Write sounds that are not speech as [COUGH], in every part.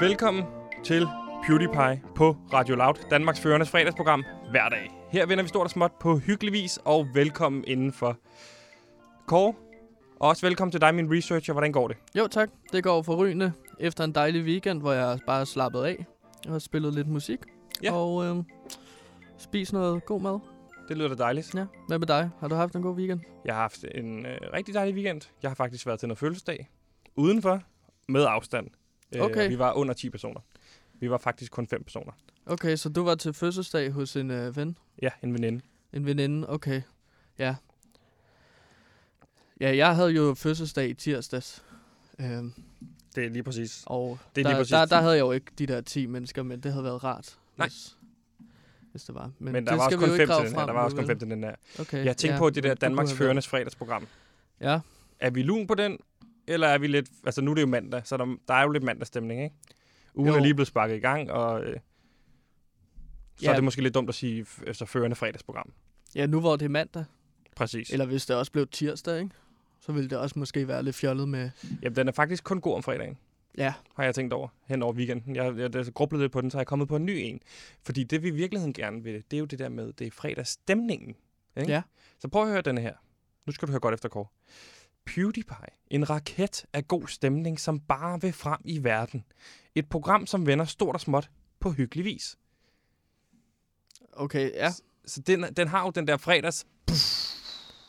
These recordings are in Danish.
Velkommen til PewDiePie på Radio Loud, Danmarks førendes fredagsprogram hver dag. Her vender vi stort og småt på hyggelig vis, og velkommen indenfor. Kåre, og også velkommen til dig, min researcher. Hvordan går det? Jo tak, det går forrygende efter en dejlig weekend, hvor jeg bare slappet af. Har spillet lidt musik Ja. og øh, spist noget god mad. Det lyder da dejligt. Ja. Hvad med dig? Har du haft en god weekend? Jeg har haft en øh, rigtig dejlig weekend. Jeg har faktisk været til noget fødselsdag. Udenfor, med afstand. Øh, Okay. vi var under 10 personer. Vi var faktisk kun 5 personer. Okay, så du var til fødselsdag hos en øh, ven? Ja, en veninde. En veninde? Okay, ja. Ja, jeg havde jo fødselsdag i tirsdags. Øhm, Det er lige præcis. og Det er der, lige præcis der, der havde jeg jo ikke de der 10 mennesker, men det havde været rart. Nej. Hvis, hvis det var. Men, men der det var også kun jo 5 ikke til den her. Der var også kun vel? 5 til den her. Okay, Jeg tænkte ja, på det der Danmarks førendes fredagsprogram. Ja, Er vi lun på den, eller er vi lidt... Altså, nu er det jo mandag, så der, der er jo lidt mandagsstemning, ikke? Ugen Jo. er lige blevet sparket i gang, og øh, så Ja. er det måske lidt dumt at sige f- altså, førende fredagsprogram. ja, nu hvor det er mandag, Præcis. Eller hvis det også blev tirsdag, ikke? Så ville det også måske være lidt fjollet med... Jamen, den er faktisk kun god om fredagen, Ja, har jeg tænkt over, hen over weekenden. Jeg, jeg, jeg grublede lidt på den, så er jeg kommet på en ny en. Fordi det, vi i virkeligheden gerne vil, det er jo det der med, det er fredagsstemningen. Ikke? Ja. Så prøv at høre denne her. Nu skal du høre godt efter, Kåre. PewDiePie. En raket af god stemning, som bare vil frem i verden. Et program, som vender stort og småt på hyggelig vis. okay, ja. Så den, den har jo den der fredags...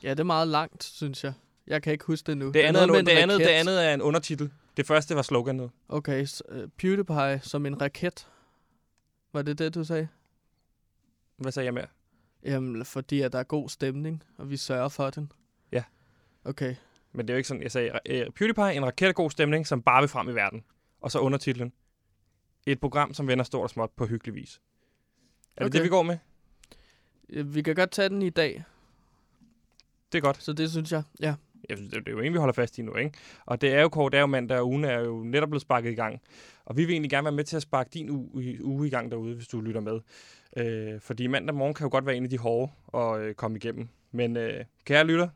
Ja, det er meget langt, synes jeg. Jeg kan ikke huske det nu. Det er andet, er, noget det, andet, det andet er en undertitel. Det første var sloganet. Okay, så, uh, PewDiePie som en raket. Var det det, du sagde? Hvad sagde jeg mere? Jamen, fordi at der er god stemning, og vi sørger for den. Ja. Okay, Men det er jo ikke sådan, jeg sagde, øh, PewDiePie, en raket af god stemning, som bare vil frem i verden. Og så undertitlen. Et program, som vender stort og småt på hyggelig vis. Er det Okay. det, vi går med? Øh, vi kan godt tage den i dag, Det er godt. så det synes jeg. Ja, Jeg synes, det det er jo en, vi holder fast i nu, ikke? Og det er jo kort, det er jo mandag, og ugen er jo netop blevet sparket i gang. Og vi vil egentlig gerne være med til at sparke din uge, uge i gang derude, hvis du lytter med. Øh, fordi mandag morgen kan jo godt være en af de hårde at øh, komme igennem. Men øh, kære lytter,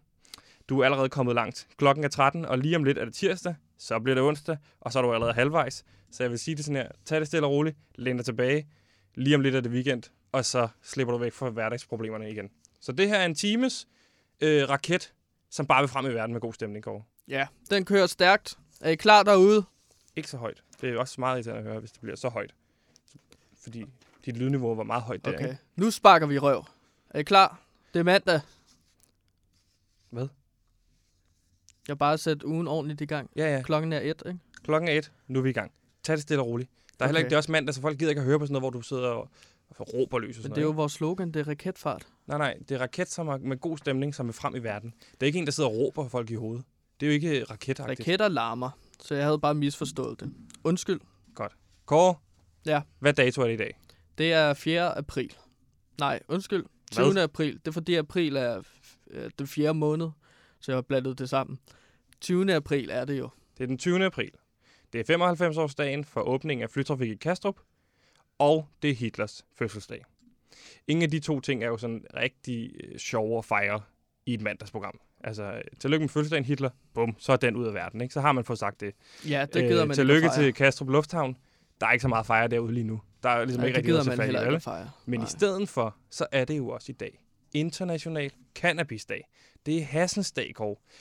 du er allerede kommet langt. Klokken er 13, og lige om lidt er det tirsdag, så bliver det onsdag, og så er du allerede halvvejs. Så jeg vil sige det sådan her, tag det stille og roligt, læn dig tilbage, lige om lidt er det weekend, og så slipper du væk fra hverdagsproblemerne igen. Så det her er en times øh, raket, som bare vil frem i verden med god stemning, Kåre. ja. Den kører stærkt. Er I klar derude? Ikke så højt. Det er også meget irriterende at høre, hvis det bliver så højt. Fordi dit lydniveau var meget højt der, Okay, ikke? nu sparker vi røv. Er I klar? Det er mandag. Hvad? Jeg har bare sat ugen ordentligt i gang. Ja, ja. Klokken er et, ikke? Klokken er et. Nu er vi i gang. Tag det stille og roligt. Der er heller Okay. ikke, det er også mandag, så folk gider ikke at høre på sådan noget, hvor du sidder og, og råber løs og Men sådan det er jo noget. vores slogan, det er raketfart. Nej, nej. Det er raket, som er med god stemning, som vil frem i verden. Det er ikke en, der sidder og råber folk i hovedet. Det er jo ikke raketagtigt. Raketter larmer, så jeg havde bare misforstået det. Undskyld. Kåre? Ja. Hvad dato er det i dag? Det er 4. april. Nej, undskyld. 20. april. Det er fordi april er øh, den fjerde måned, så jeg har blandet det sammen. 20. april er det jo. Det er den 20. april. Det er 95-årsdagen for åbningen af flytrafik i Kastrup, og det er Hitlers fødselsdag. Ingen af de to ting er jo sådan rigtig øh, sjove at fejre i et mandagsprogram. Altså, tillykke med fødselsdagen Hitler, bum, så er den ud af verden, ikke? Så har man fået sagt det. Ja, det gider man Øh, tillykke at fejre. til Kastrup Lufthavn. Der er ikke så meget fejre derude lige nu. Der er ligesom Nej, ikke det rigtig noget man at fejre. Men Nej. i stedet for, så er det jo også i dag International Cannabis-dag. Det er Hassens dag,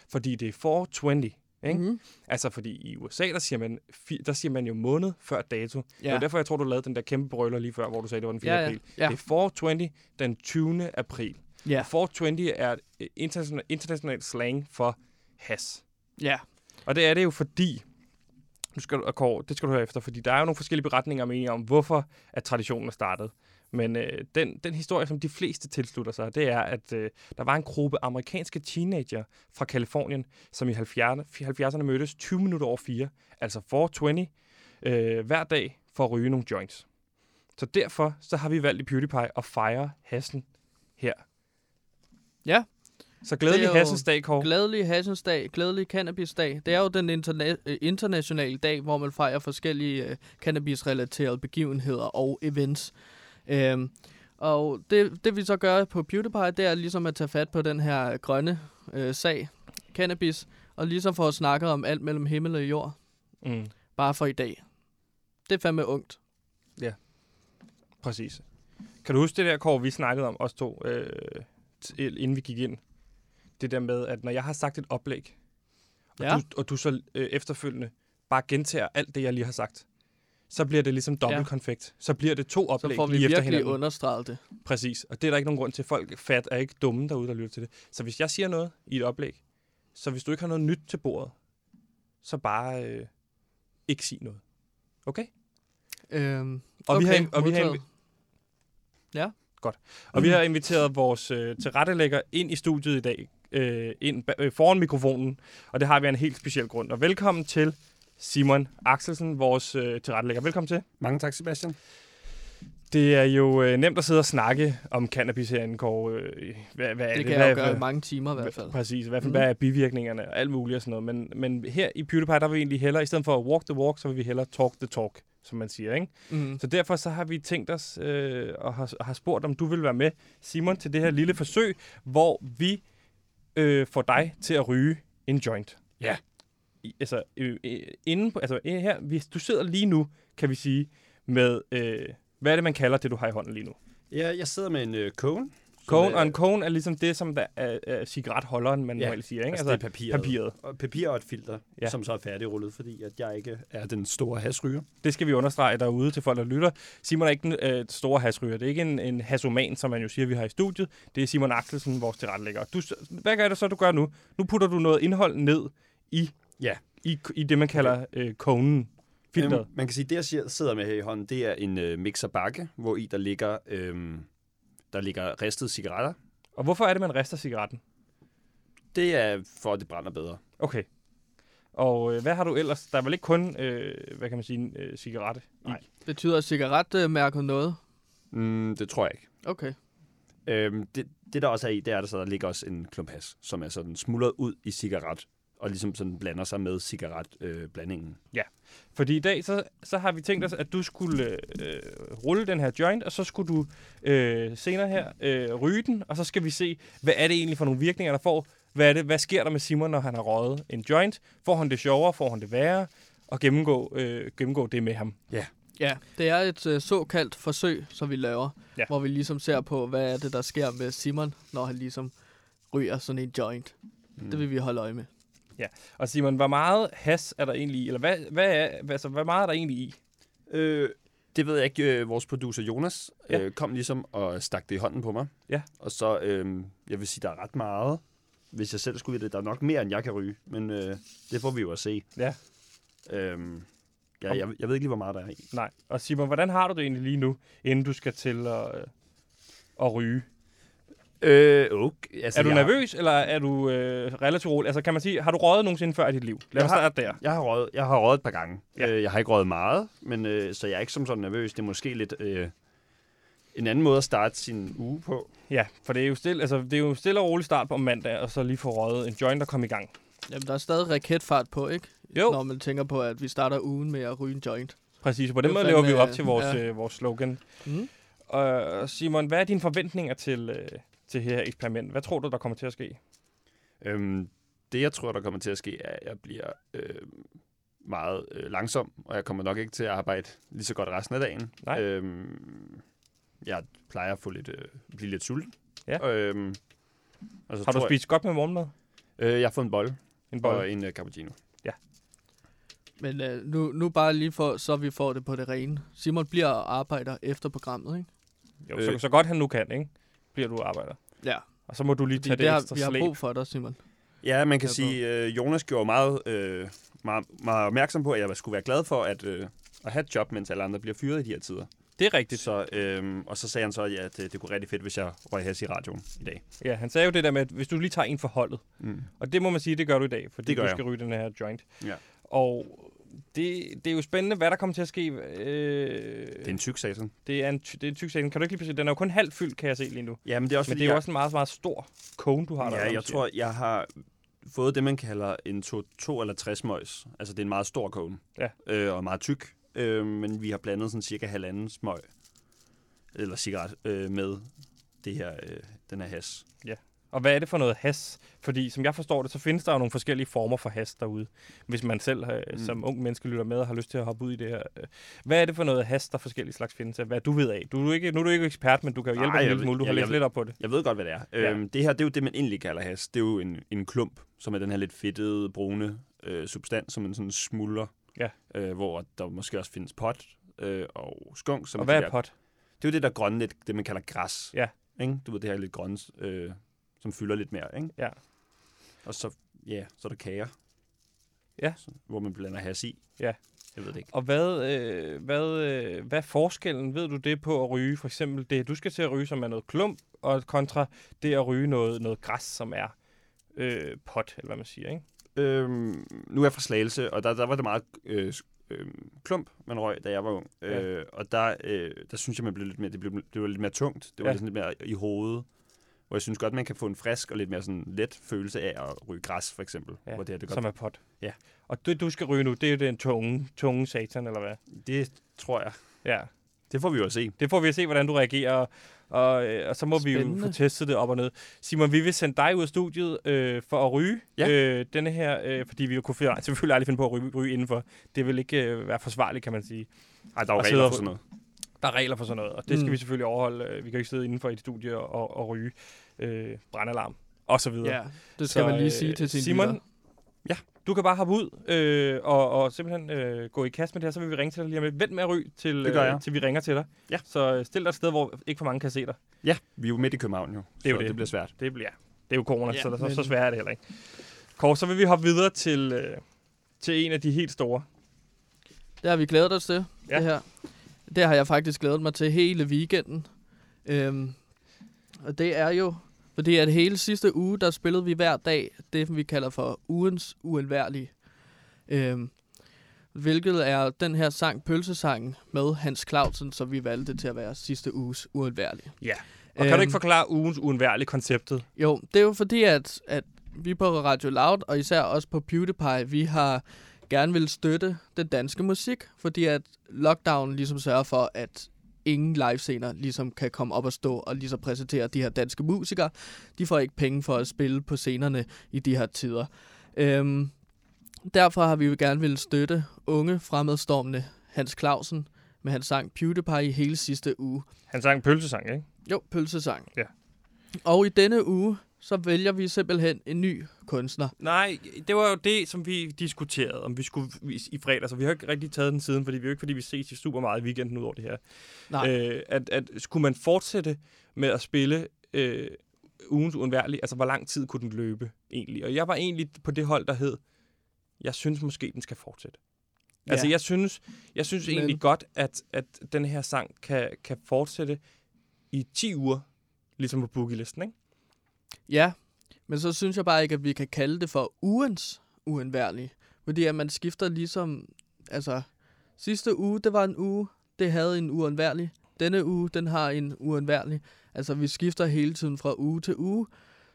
fordi det er 420. Ikke? Mhm. Altså, fordi i USA, der siger man, der siger man jo måned før dato. Ja. Det var derfor, jeg tror, du lavede den der kæmpe brøler lige før, hvor du sagde, det var den 4. Ja, ja. april. Ja. Det er 420 den 20. april. Ja. 420 er øh, international, international slang for has. ja. Og det er det jo fordi, nu skal du, Kåre, det skal du høre efter, fordi der er jo nogle forskellige beretninger og meninger om, hvorfor at traditionen er startet. Men øh, den, den historie, som de fleste tilslutter sig, det er, at øh, der var en gruppe amerikanske teenager fra Kalifornien, som i 70'erne 70'erne mødtes 20 minutter over 4, altså 420, øh, hver dag for at ryge nogle joints. Så derfor så har vi valgt i PewDiePie at fejre hassen her. Ja. Så glædelig jo Hassens dag, Kåre. Glædelig Hassensdag, glædelig Cannabisdag. Det er jo den interna- øh, internationale dag, hvor man fejrer forskellige øh, cannabis-relaterede begivenheder og events. Øhm, og det, det vi så gør på PewDiePie, det er ligesom at tage fat på den her grønne øh, sag, cannabis, og ligesom få snakket om alt mellem himmel og jord, Mm. bare for i dag. Det er fandme ungt. Præcis. Kan du huske det der, Kåre, vi snakkede om, os to, øh, inden vi gik ind? Det der med, at når jeg har sagt et oplæg, og, Ja. du, og du så øh, efterfølgende bare gentager alt det, jeg lige har sagt, så bliver det ligesom dobbelt Ja. konfekt. Så bliver det to Så oplæg får vi lige virkelig understreget det. Præcis. Og det er der ikke nogen grund til. Folk fat er ikke dumme derude, der lytter til det. Så hvis jeg siger noget i et oplæg, så hvis du ikke har noget nyt til bordet, så bare øh, ikke sig noget. Okay? Øhm, Og vi okay, har- og vi har modtaget. Og vi har inviteret vores øh, tilrettelægger ind i studiet i dag, øh, ind øh, foran mikrofonen, og det har vi af en helt speciel grund. Og velkommen til Simon Axelsen, vores øh, tilrettelægger. Velkommen til. Mange tak, Sebastian. Det er jo øh, nemt at sidde og snakke om cannabis herinde, Kåre. Øh, hvad, hvad er Det det? kan hvad, jeg jo gøre hvad- i mange timer i hvert fald. Præcis. Hvad, mm. Hvad er bivirkningerne og alt muligt og sådan noget. Men, men her i PewDiePie, der vil vi egentlig hellere, i stedet for at walk the walk, så vil vi hellere talk the talk, som man siger. Ikke? Mm. Så derfor så har vi tænkt os øh, og har, har spurgt, om du vil være med, Simon, til det her lille forsøg, hvor vi øh, får dig til at ryge en joint. Ja. I, altså, øh, øh, inden på, altså øh, her, hvis du sidder lige nu, kan vi sige, med, øh, hvad er det, man kalder det, du har i hånden lige nu? Ja, jeg sidder med en øh, cone. Cone, er- og en cone er ligesom det, som der er, er cigaretholderen, man Ja, normalt siger, ikke? Altså, det er papiret. papiret. Og papir og et filter, ja. som så er færdigrullet, fordi at jeg ikke er den store hasryger. Det skal vi understrege derude til folk, der lytter. Simon er ikke den øh, store hasryger. Det er ikke en, en hasoman, som man jo siger, vi har i studiet. Det er Simon Axelsen, vores tilrettelægger. Du, hvad gør det så, du gør nu? Nu putter du noget indhold ned i, Ja. i, i det, man kalder øh, konen. Filteret. Øhm, man kan sige, det jeg sidder med her i hånden, det er en øh, mixer bakke, hvor i der ligger, øh, der ligger ristede cigaretter. Og hvorfor er det, man rister cigaretten? Det er for, at det brænder bedre. Okay. Og øh, hvad har du ellers? Der er vel ikke kun, øh, hvad kan man sige, en øh, cigaret i? Nej. Betyder cigaretmærket noget? Mm, det tror jeg ikke. Okay. Øhm, det, det, der også er i, det er, at der, så der ligger også en klump has, som er sådan smuldret ud i cigaret, og ligesom sådan blander sig med cigaretblandingen. Øh, blandingen. Fordi i dag, så, så har vi tænkt os, at du skulle øh, rulle den her joint, og så skulle du øh, senere her øh, ryge den, og så skal vi se, hvad er det egentlig for nogle virkninger, der får. Hvad, er det, hvad sker der med Simon, når han har røget en joint? Får han det sjovere? Får han det værre? Og gennemgå, øh, gennemgå det med ham. Ja, det er et øh, såkaldt forsøg, som vi laver, Ja. ja. hvor vi ligesom ser på, hvad er det, der sker med Simon, når han ligesom ryger sådan en joint. Mm. Det vil vi holde øje med. Og Simon, hvor meget has er der egentlig i? Eller hvad, hvad, er, hvad, altså, hvad meget er der egentlig i? Øh, det ved jeg ikke. Øh, vores producer Jonas Ja. øh, kom ligesom og stak det i hånden på mig. Ja. Og så, øh, jeg vil sige, der er ret meget. Hvis jeg selv skulle vide det, der er nok mere, end jeg kan ryge. Men øh, det får vi jo at se. Ja. Øhm, ja, jeg, jeg ved ikke lige, hvor meget der er i. Nej. Og Simon, hvordan har du det egentlig lige nu, inden du skal til at, øh, at ryge? Øh, okay. Altså, Er du jeg, nervøs, eller er du øh, relativt rolig? Altså, kan man sige, har du røget nogensinde før i dit liv? Lad Jeg os har- starte der. Jeg har røget, jeg har røget et par gange. Ja. Øh, jeg har ikke røget meget, men øh, så jeg er ikke som sådan nervøs. Det er måske lidt øh, en anden måde at starte sin uge på. Ja, for det er jo stille, altså, det er jo stille og rolig start på mandag, og så lige få røget en joint og komme i gang. Jamen, der er stadig raketfart på, ikke? Jo. Når man tænker på, at vi starter ugen med at ryge en joint. Præcis, på den Det måde er lever vi jo op til vores, ja. øh, vores slogan. Mm. Og Simon, hvad er dine forventninger til, øh, til det her eksperiment? Hvad tror du, der kommer til at ske? Øhm, det, jeg tror, der kommer til at ske, er, at jeg bliver øh, meget øh, langsom, og jeg kommer nok ikke til at arbejde lige så godt resten af dagen. Nej. Øhm, jeg plejer at få lidt, øh, blive lidt sulten. Ja. Øhm, og så Har du spist godt med morgenmad? Jeg, øh, jeg har fået en bolle En og bolle? en øh, cappuccino. Men øh, nu, nu bare lige for, så vi får det på det rene. Simon bliver og arbejder efter programmet, ikke? Jo, så, øh. så godt han nu kan, ikke? Bliver du arbejder. Ja. Og så må du lige Fordi tage det, det har, ekstra vi har slæb. brug for dig, Simon. Ja, man kan Jeg sige, øh, Jonas gjorde meget, øh, meget, meget opmærksom på, at jeg skulle være glad for at, øh, at have et job, mens alle andre bliver fyret i de her tider. Det er rigtigt. Så, øh, og så sagde han så, ja, at det, det kunne rigtig fedt, hvis jeg røg has i radioen i dag. Ja, han sagde jo det der med, at hvis du lige tager en for holdet, Mm. og det må man sige, det gør du i dag, fordi Det gør du jeg. skal ryge den her joint. Ja. Og det, det er jo spændende, hvad der kommer til at ske. Øh, Det er en tyk sag, sådan. det er en, det er en tyk sag. Kan du ikke lige præcis, den er jo kun halvt fyldt, kan jeg se lige nu. Ja, men det er også, Men det er jo jeg, også en meget, meget stor cone, du har der. ja, jeg tror, jeg har fået det, man kalder en 2 eller 60 møjs. Altså, det er en meget stor kone. Ja. Øh, og meget tyk. Øh, men vi har blandet sådan cirka halvanden smøg, eller cigaret, øh, med det her, øh, den her has. siger. Og hvad er det for noget has? Fordi som jeg forstår det, så findes der jo nogle forskellige former for has derude. Hvis man selv øh, Mm. som ung menneske lytter med og har lyst til at hoppe ud i det her. øh. Hvad er det for noget has, der forskellige slags findes af? Hvad du ved af? Du er ikke, nu er du ikke ekspert, men du kan jo hjælpe mig en lille smule. Du har læst lidt op på det. Jeg ved godt, hvad det er. Ja. Øhm, det her, det er jo det, man egentlig kalder has. Det er jo en, en klump, som er den her lidt fedtede, brune øh, substans, som man sådan smuldrer. Ja. Øh, hvor der måske også findes pot øh, og skunk. Som Og hvad er pot? Det er jo det der grønne, det man kalder græs. Ja. Ikke? Du ved, det her lidt grønne, øh, som fylder lidt mere. Ikke? Ja. Og så, ja, så er der kager. Ja. Så, hvor man blander has i. Ja. Jeg ved det ikke. Og hvad, øh, hvad, øh, hvad er forskellen, ved du det, på at ryge? For eksempel det, du skal til at ryge, som er noget klump, og kontra det at ryge noget, noget græs, som er øh, pot, eller hvad man siger, ikke? Øhm, nu er jeg fra Slagelse, og der, der var det meget øh, øh, klump, man røg, da jeg var ung. Ja. Øh, og der, øh, der synes jeg, man blev lidt mere, det, blev, det var lidt mere tungt. Det var ja. lidt mere i hovedet. Hvor jeg synes godt, man kan få en frisk og lidt mere sådan let følelse af at ryge græs, for eksempel. Ja, hvor det, her, det, godt, som er pot. Ja. Og det, du skal ryge nu, det er jo den tunge, tunge satan, eller hvad? det tror jeg. Ja. Det får vi jo at se. Det får vi at se, hvordan du reagerer, og, øh, og så må vi jo Spændende. få testet det op og ned. Simon, vi vil sende dig ud af studiet øh, for at ryge Ja. øh, denne her, øh, fordi vi jo kunne fi- selvfølgelig aldrig finde på at ryge, ryge indenfor. Det vil ikke øh, være forsvarligt, kan man sige. Ej, der er jo regler for sådan noget. Der er regler for sådan noget, og det skal Mm. vi selvfølgelig overholde. Øh, Vi kan ikke sidde indenfor i et studie og, og ryge øh, brandalarm og så videre. Ja, det skal Så, man lige øh, sige til sin Simon, lytter. Du kan bare hoppe ud øh, og, og simpelthen øh, gå i kast med det her, så vil vi ringe til dig lige om lidt. Vent med at ryge, til, øh, til vi ringer til dig. Ja. Så øh, stil dig et sted, hvor ikke for mange kan se dig. Ja, vi er jo midt i København jo. Det er jo det. det bliver svært. Det bliver, det er jo corona, Ja, ja, så, så, men- så svært er det heller ikke. Kåre, så vil vi hoppe videre til, øh, til en af de helt store. Det har vi glædet os til, Ja. det her. Det har jeg faktisk glædet mig til hele weekenden. Øhm, og det er jo, fordi at hele sidste uge, der spillede vi hver dag det, vi kalder for ugens uundværlige. Øhm, hvilket er den her sang, Pølsesangen, med Hans Clausen, som vi valgte til at være sidste uges uundværlige. Ja. Og kan du ikke forklare ugens uundværlige konceptet? Jo, det er jo fordi, at, at vi på Radio Loud, og især også på PewDiePie, vi har gerne vil støtte den danske musik, fordi at lockdown ligesom sørger for, at ingen livescener ligesom kan komme op og stå og ligesom præsentere de her danske musikere. De får ikke penge for at spille på scenerne i de her tider. Øhm, derfor har vi jo gerne vil støtte unge fremadstormende Hans Clausen med hans sang PewDiePie i hele sidste uge. Han sang pølsesang, ikke? Jo, pølsesang. Ja. Og i denne uge, så vælger vi simpelthen en ny kunstner. Nej, det var jo det, som vi diskuterede, om vi skulle i fredag, så vi har ikke rigtig taget den siden, fordi vi er jo ikke, fordi vi ses i super meget i weekenden ud over det her. Nej. Øh, at, at skulle man fortsætte med at spille øh, ugens uundværlige, altså hvor lang tid kunne den løbe egentlig? Og jeg var egentlig på det hold, der hed, jeg synes måske, den skal fortsætte. Ja. Altså, jeg synes, jeg synes Men- egentlig godt, at, at den her sang kan, kan fortsætte i 10 uger, ligesom på boogie-listen, ikke? Ja, men så synes jeg bare ikke, at vi kan kalde det for ugens uundværlige. Fordi at man skifter ligesom, altså sidste uge, det var en uge, det havde en uundværlig. Denne uge, den har en uundværlig. Altså vi skifter hele tiden fra uge til uge.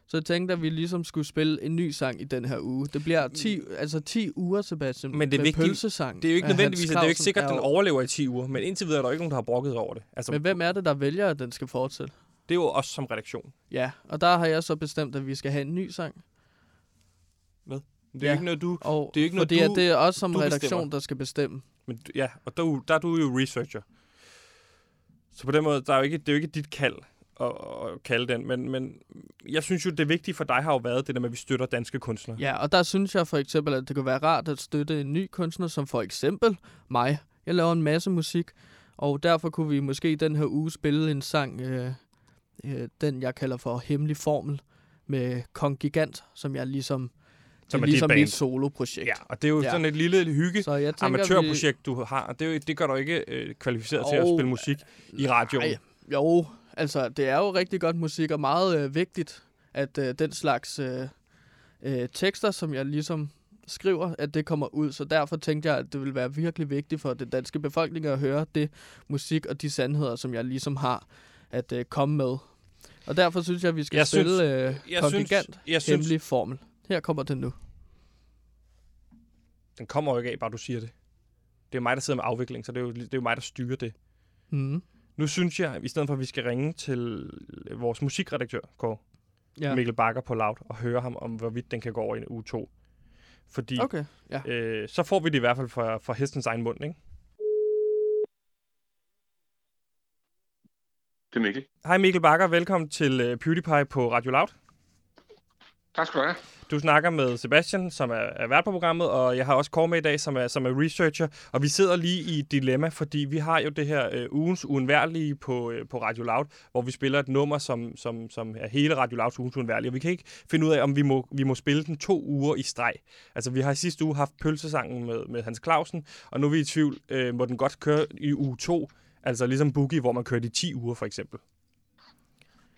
Så jeg tænkte, at vi ligesom skulle spille en ny sang i den her uge. Det bliver 10, altså 10 uger, Sebastian, Men det er med vigtigt- pølsesang. Det er jo ikke nødvendigvis, det er jo ikke sikkert, at den overlever i 10 uger, men indtil videre er der ikke nogen, der har brokket over det. Altså, Men hvem er det, der vælger, at den skal fortsætte? Det er jo os som redaktion. Ja, og der har jeg så bestemt, at vi skal have en ny sang. Det er Ja. ikke noget, du... Og Det er ikke noget, fordi du- at det er os som redaktion, bestemmer. der skal bestemme. Men, ja, og der, der er du jo researcher. Så på den måde, der er jo ikke, det er jo ikke dit kald at, at kalde den, men, men jeg synes jo, det vigtige for dig har jo været det der med, at vi støtter danske kunstnere. Ja, og der synes jeg for eksempel, at det kunne være rart at støtte en ny kunstner, som for eksempel mig. Jeg laver en masse musik, og derfor kunne vi måske den her uge spille en sang, øh, øh, den jeg kalder for Hemmelig Formel, med Kong Gigant, som jeg ligesom, Som det er ligesom band. mit soloprojekt. Ja, og det er jo Ja. sådan et lille hygge Så jeg tænker, amatørprojekt, du har. og Det, er jo, det gør dig ikke øh, kvalificeret til at spille musik i radioen. Nej, jo, altså det er jo rigtig godt musik, og meget øh, vigtigt, at øh, den slags øh, øh, tekster, som jeg ligesom skriver, at det kommer ud. Så derfor tænkte jeg, at det ville være virkelig vigtigt for den danske befolkning at høre det musik og de sandheder, som jeg ligesom har at øh, komme med. Og derfor synes jeg, at vi skal Jeg spille synes- øh, jeg synes, jeg synes, Hemmelig Formel. Her kommer den nu. den kommer jo ikke af, bare du siger det. Det er mig, der sidder med afvikling, så det er jo, det er jo mig, der styrer det. Mm. Nu synes jeg, i stedet for at vi skal ringe til vores musikredaktør, Kåre, ja. Mikkel Bakker på loud og høre ham om, hvorvidt den kan gå over i en uge 2. Fordi okay, ja. øh, så får vi det i hvert fald fra, fra hestens egen mund, ikke? Det er Mikkel. Hej Mikkel Bakker, velkommen til uh, PewDiePie på Radio Loud. Tak skal du have. Du snakker med Sebastian, som er, er vært på programmet, og jeg har også Kåre med i dag, som er, som er researcher. Og vi sidder lige i et dilemma, fordi vi har jo det her uh, ugens uundværlige på, uh, på Radio Loud, hvor vi spiller et nummer, som, som, som er hele Radio Louds ugens uundværlige. Og vi kan ikke finde ud af, om vi må, vi må spille den to uger i streg. Altså, vi har i sidste uge haft pølsesangen med, med Hans Clausen, og nu er vi i tvivl, uh, må den godt køre i uge to, altså ligesom Boogie, hvor man kører i 10 uger for eksempel.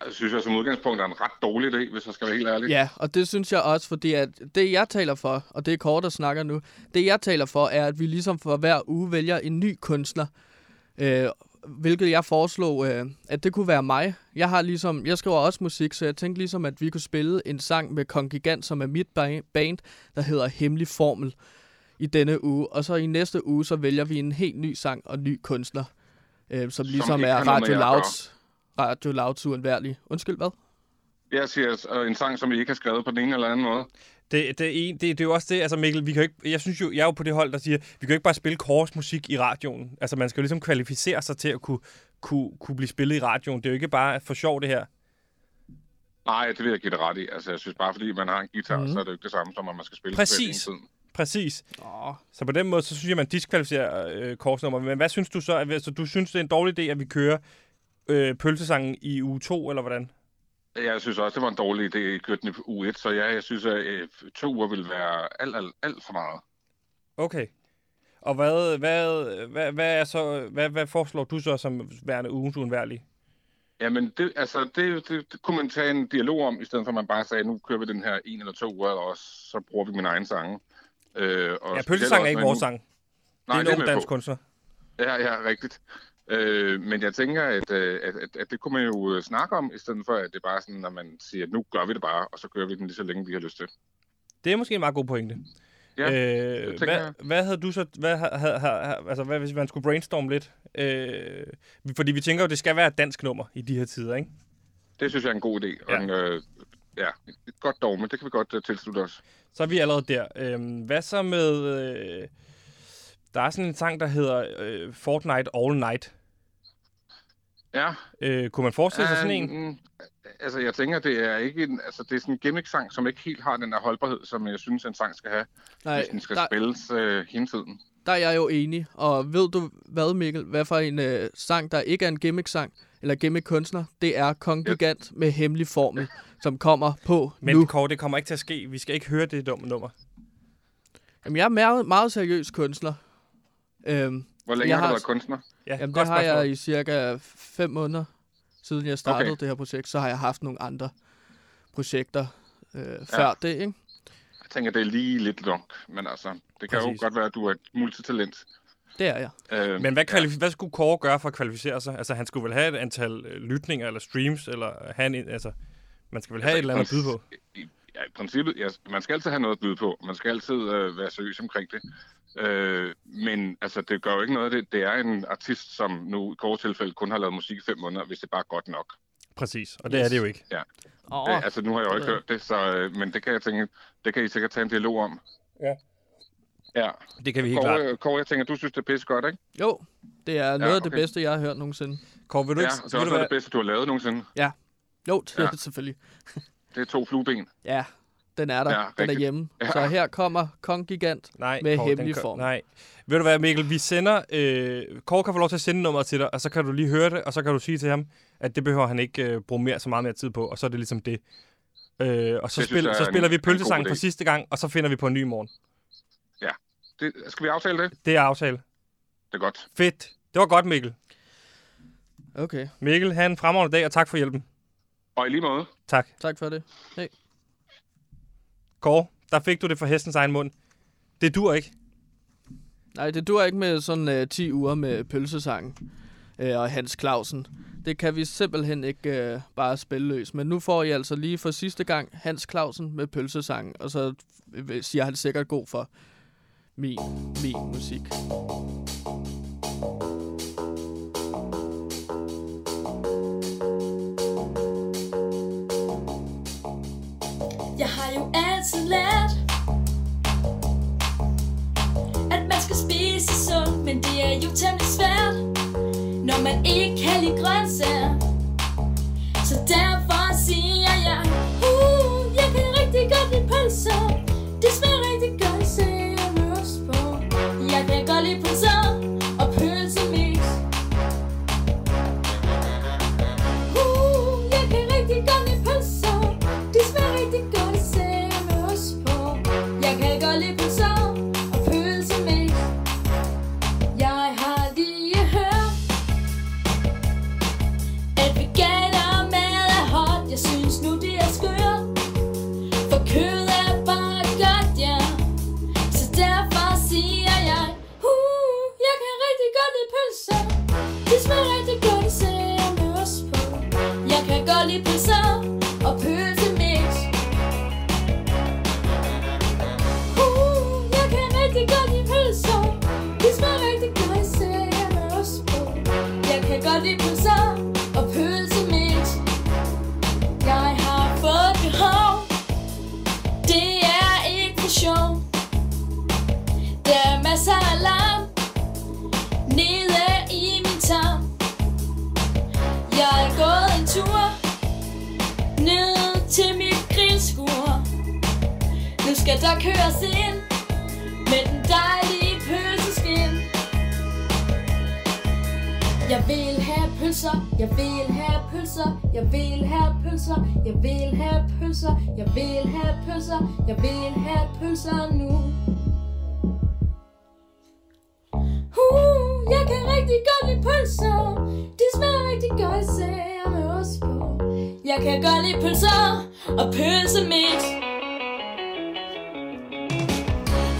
Jeg synes jeg som udgangspunkt er en ret dårlig idé, hvis jeg skal være helt ærlig. Ja, og det synes jeg også, fordi at det jeg taler for, og det er Kort, der snakker nu, det jeg taler for er, at vi ligesom for hver uge vælger en ny kunstner. Øh, hvilket jeg foreslog, øh, at det kunne være mig. Jeg har ligesom, jeg skriver også musik, så jeg tænkte ligesom, at vi kunne spille en sang med Kongigant, som er mit band, der hedder Hemmelig Formel i denne uge. Og så i næste uge, så vælger vi en helt ny sang og ny kunstner, øh, som ligesom som er Radio Louds Radio Louds uundværlige. Undskyld, hvad? Jeg siger en sang, som I ikke har skrevet på den ene eller anden måde. Det, det, er, det, det er jo også det, altså Mikkel, vi kan ikke, jeg synes jo, jeg er jo på det hold, der siger, vi kan jo ikke bare spille kors musik i radioen. Altså man skal jo ligesom kvalificere sig til at kunne, kunne, kunne blive spillet i radioen. Det er jo ikke bare for sjov det her. Nej, det vil jeg give dig ret i. Altså jeg synes bare, fordi man har en guitar, mm. så er det jo ikke det samme som, at man skal spille Præcis. tiden. Præcis. Oh. Så på den måde, så synes jeg, man diskvalificerer øh, korsnummer. Men hvad synes du så? Altså, du synes, det er en dårlig idé, at vi kører øh, pølsesangen i uge 2, eller hvordan? Jeg synes også, det var en dårlig idé at køre den i uge 1, så ja, jeg synes, at øh, to uger vil være alt, alt, alt for meget. Okay. Og hvad, hvad, hvad, hvad, er så, hvad, hvad foreslår du så som værende ugens uundværlige? Jamen, det, altså, det, det, det, kunne man tage en dialog om, i stedet for at man bare sagde, nu kører vi den her en eller to uger, og så bruger vi min egen sang. Øh, og ja, pølsesang er ikke vores sang. Nej, det er en ung dansk kunstner. Ja, ja, rigtigt. Øh, men jeg tænker, at, øh, at, at, at det kunne man jo øh, snakke om, i stedet for, at det bare er sådan, at man siger, at nu gør vi det bare, og så kører vi den lige så længe, vi har lyst til. Det er måske en meget god pointe. Ja, øh, hvad, hvad havde du så, hvad, havde, havde, altså, hvad hvis man skulle brainstorme lidt? Øh, fordi vi tænker jo, det skal være et dansk nummer i de her tider, ikke? Det synes jeg er en god idé. Ja. Og en, øh, ja, et godt dogme, det kan vi godt uh, tilslutte os. Så er vi allerede der. Øh, hvad så med... Øh, der er sådan en sang, der hedder øh, Fortnite All Night. Ja. Øh, kunne man forestille sig sådan en? Um, altså, jeg tænker, det er ikke en, altså, det er sådan en gimmick-sang, som ikke helt har den der holdbarhed, som jeg synes, en sang skal have, Nej, hvis den skal der, spilles øh, hele tiden. Der er jeg jo enig. Og ved du hvad, Mikkel? Hvad for en øh, sang, der ikke er en gimmick-sang, eller gimmick-kunstner? Det er Kong Gigant ja. med hemmelig formel, som kommer på Men, nu. Men Kåre, det kommer ikke til at ske. Vi skal ikke høre det dumme nummer. Jamen, jeg er meget, meget seriøs kunstner. Øhm, Hvor længe har du været kunstner? Ja, Jamen, det har jeg i cirka fem måneder, siden jeg startede okay. det her projekt. Så har jeg haft nogle andre projekter øh, ja. før det, ikke? Tænker, det er lige lidt nok, men altså, det kan Præcis. jo godt være, at du er et multitalent. Det er jeg. Øh, men hvad, kvalifi- ja. hvad skulle Kåre gøre for at kvalificere sig? Altså, han skulle vel have et antal øh, lytninger eller streams, eller have en, altså, man skal vel have altså, et eller andet at byde på? I, ja, i princippet, ja, man skal altid have noget at byde på. Man skal altid øh, være seriøs omkring det. Øh, men altså, det gør jo ikke noget. Det, det er en artist, som nu i kort tilfælde kun har lavet musik i fem måneder, hvis det bare er godt nok. Præcis, og det yes. er det jo ikke. Ja. Oh. Det, altså, nu har jeg jo ikke hørt det, så, øh, men det kan jeg tænke, det kan I sikkert tage en dialog om. Ja. Ja. Det kan vi helt Kåre, klart. Kåre, jeg tænker, du synes, det er pisse godt, ikke? Jo, det er noget ja, okay. af det bedste, jeg har hørt nogensinde. Kåre, vil du ja, ikke... Ja, det er også noget af det bedste, du har lavet nogensinde. Ja. Jo, det ja. er det selvfølgelig. det er to flueben. Ja, den er der. Ja, den er hjemme. Ja. Så her kommer Kong Gigant nej, med Kåre, hemmelig form. Nej. Ved du hvad, Mikkel? Vi sender... Øh, Kåre kan få lov til at sende nummeret til dig, og så kan du lige høre det, og så kan du sige til ham, at det behøver han ikke øh, bruge mere, så meget mere tid på, og så er det ligesom det. Øh, og så, det spil, så spiller en, vi pølsesangen for sidste gang, og så finder vi på en ny morgen. Ja. Det, skal vi aftale det? Det er aftale. Det er godt. Fedt. Det var godt, Mikkel. Okay. Mikkel, have en fremragende dag, og tak for hjælpen. Og i lige måde. Tak. Tak for det. Hej. Kåre, der fik du det fra hestens egen mund. Det dur ikke. Nej, det dur ikke med sådan øh, uh, 10 uger med pølsesang uh, øh, og Hans Clausen. Det kan vi simpelthen ikke uh, bare spille løs. Men nu får I altså lige for sidste gang Hans Clausen med pølsesang, og så siger han sikkert god for min, min musik. lidt sådan let At man skal spise sundt, men det er jo temmelig svært Når man ikke kan lide grøntsager. Så derfor siger jeg uh, Jeg kan rigtig godt lide pølser. Det smager rigtig godt, så jeg med på. Jeg kan godt lide pølser. Pølser, jeg vil have pølser, jeg vil have pølser, jeg vil have pølser, jeg vil have pølser, jeg vil have pølser nu. Uh, jeg kan rigtig godt lide pølser, de smager rigtig godt, især med ost på. Jeg kan godt lide pølser og pølsemix.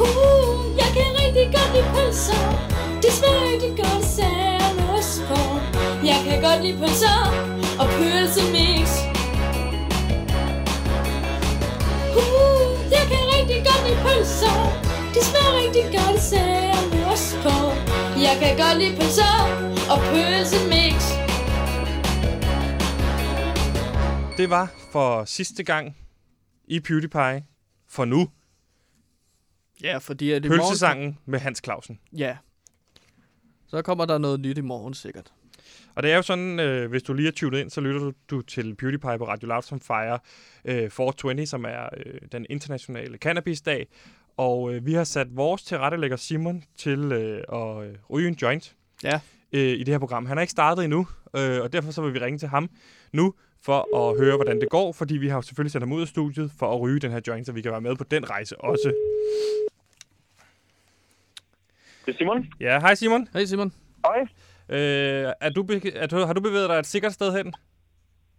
Uh, jeg kan rigtig godt lide pølser, de smager rigtig godt, især med ost på. Jeg kan godt lide pølser og pølsemix. Uh, jeg kan rigtig godt lide pølser, de smager rigtig godt, især med ost på. Jeg kan godt lide pølser og pølsemix. Det var for sidste gang i PewDiePie for nu. Ja, fordi at i morgen... Pølsesangen med Hans Clausen. Ja. Så kommer der noget nyt i morgen, sikkert. Og det er jo sådan, øh, hvis du lige er tunet ind, så lytter du, du til PewDiePie på Radio Loud, som fejrer øh, 420, som er øh, den internationale cannabisdag. Og øh, vi har sat vores tilrettelægger Simon til øh, at øh, ryge en joint Ja. øh, i det her program. Han er ikke startet endnu, øh, og derfor så vil vi ringe til ham nu for at høre, hvordan det går, fordi vi har jo selvfølgelig sendt ham ud af studiet for at ryge den her joint, så vi kan være med på den rejse også. Det er Simon. Ja, hej Simon. Hej Simon. Hej. Øh, er du, er du, har du bevæget dig et sikkert sted hen?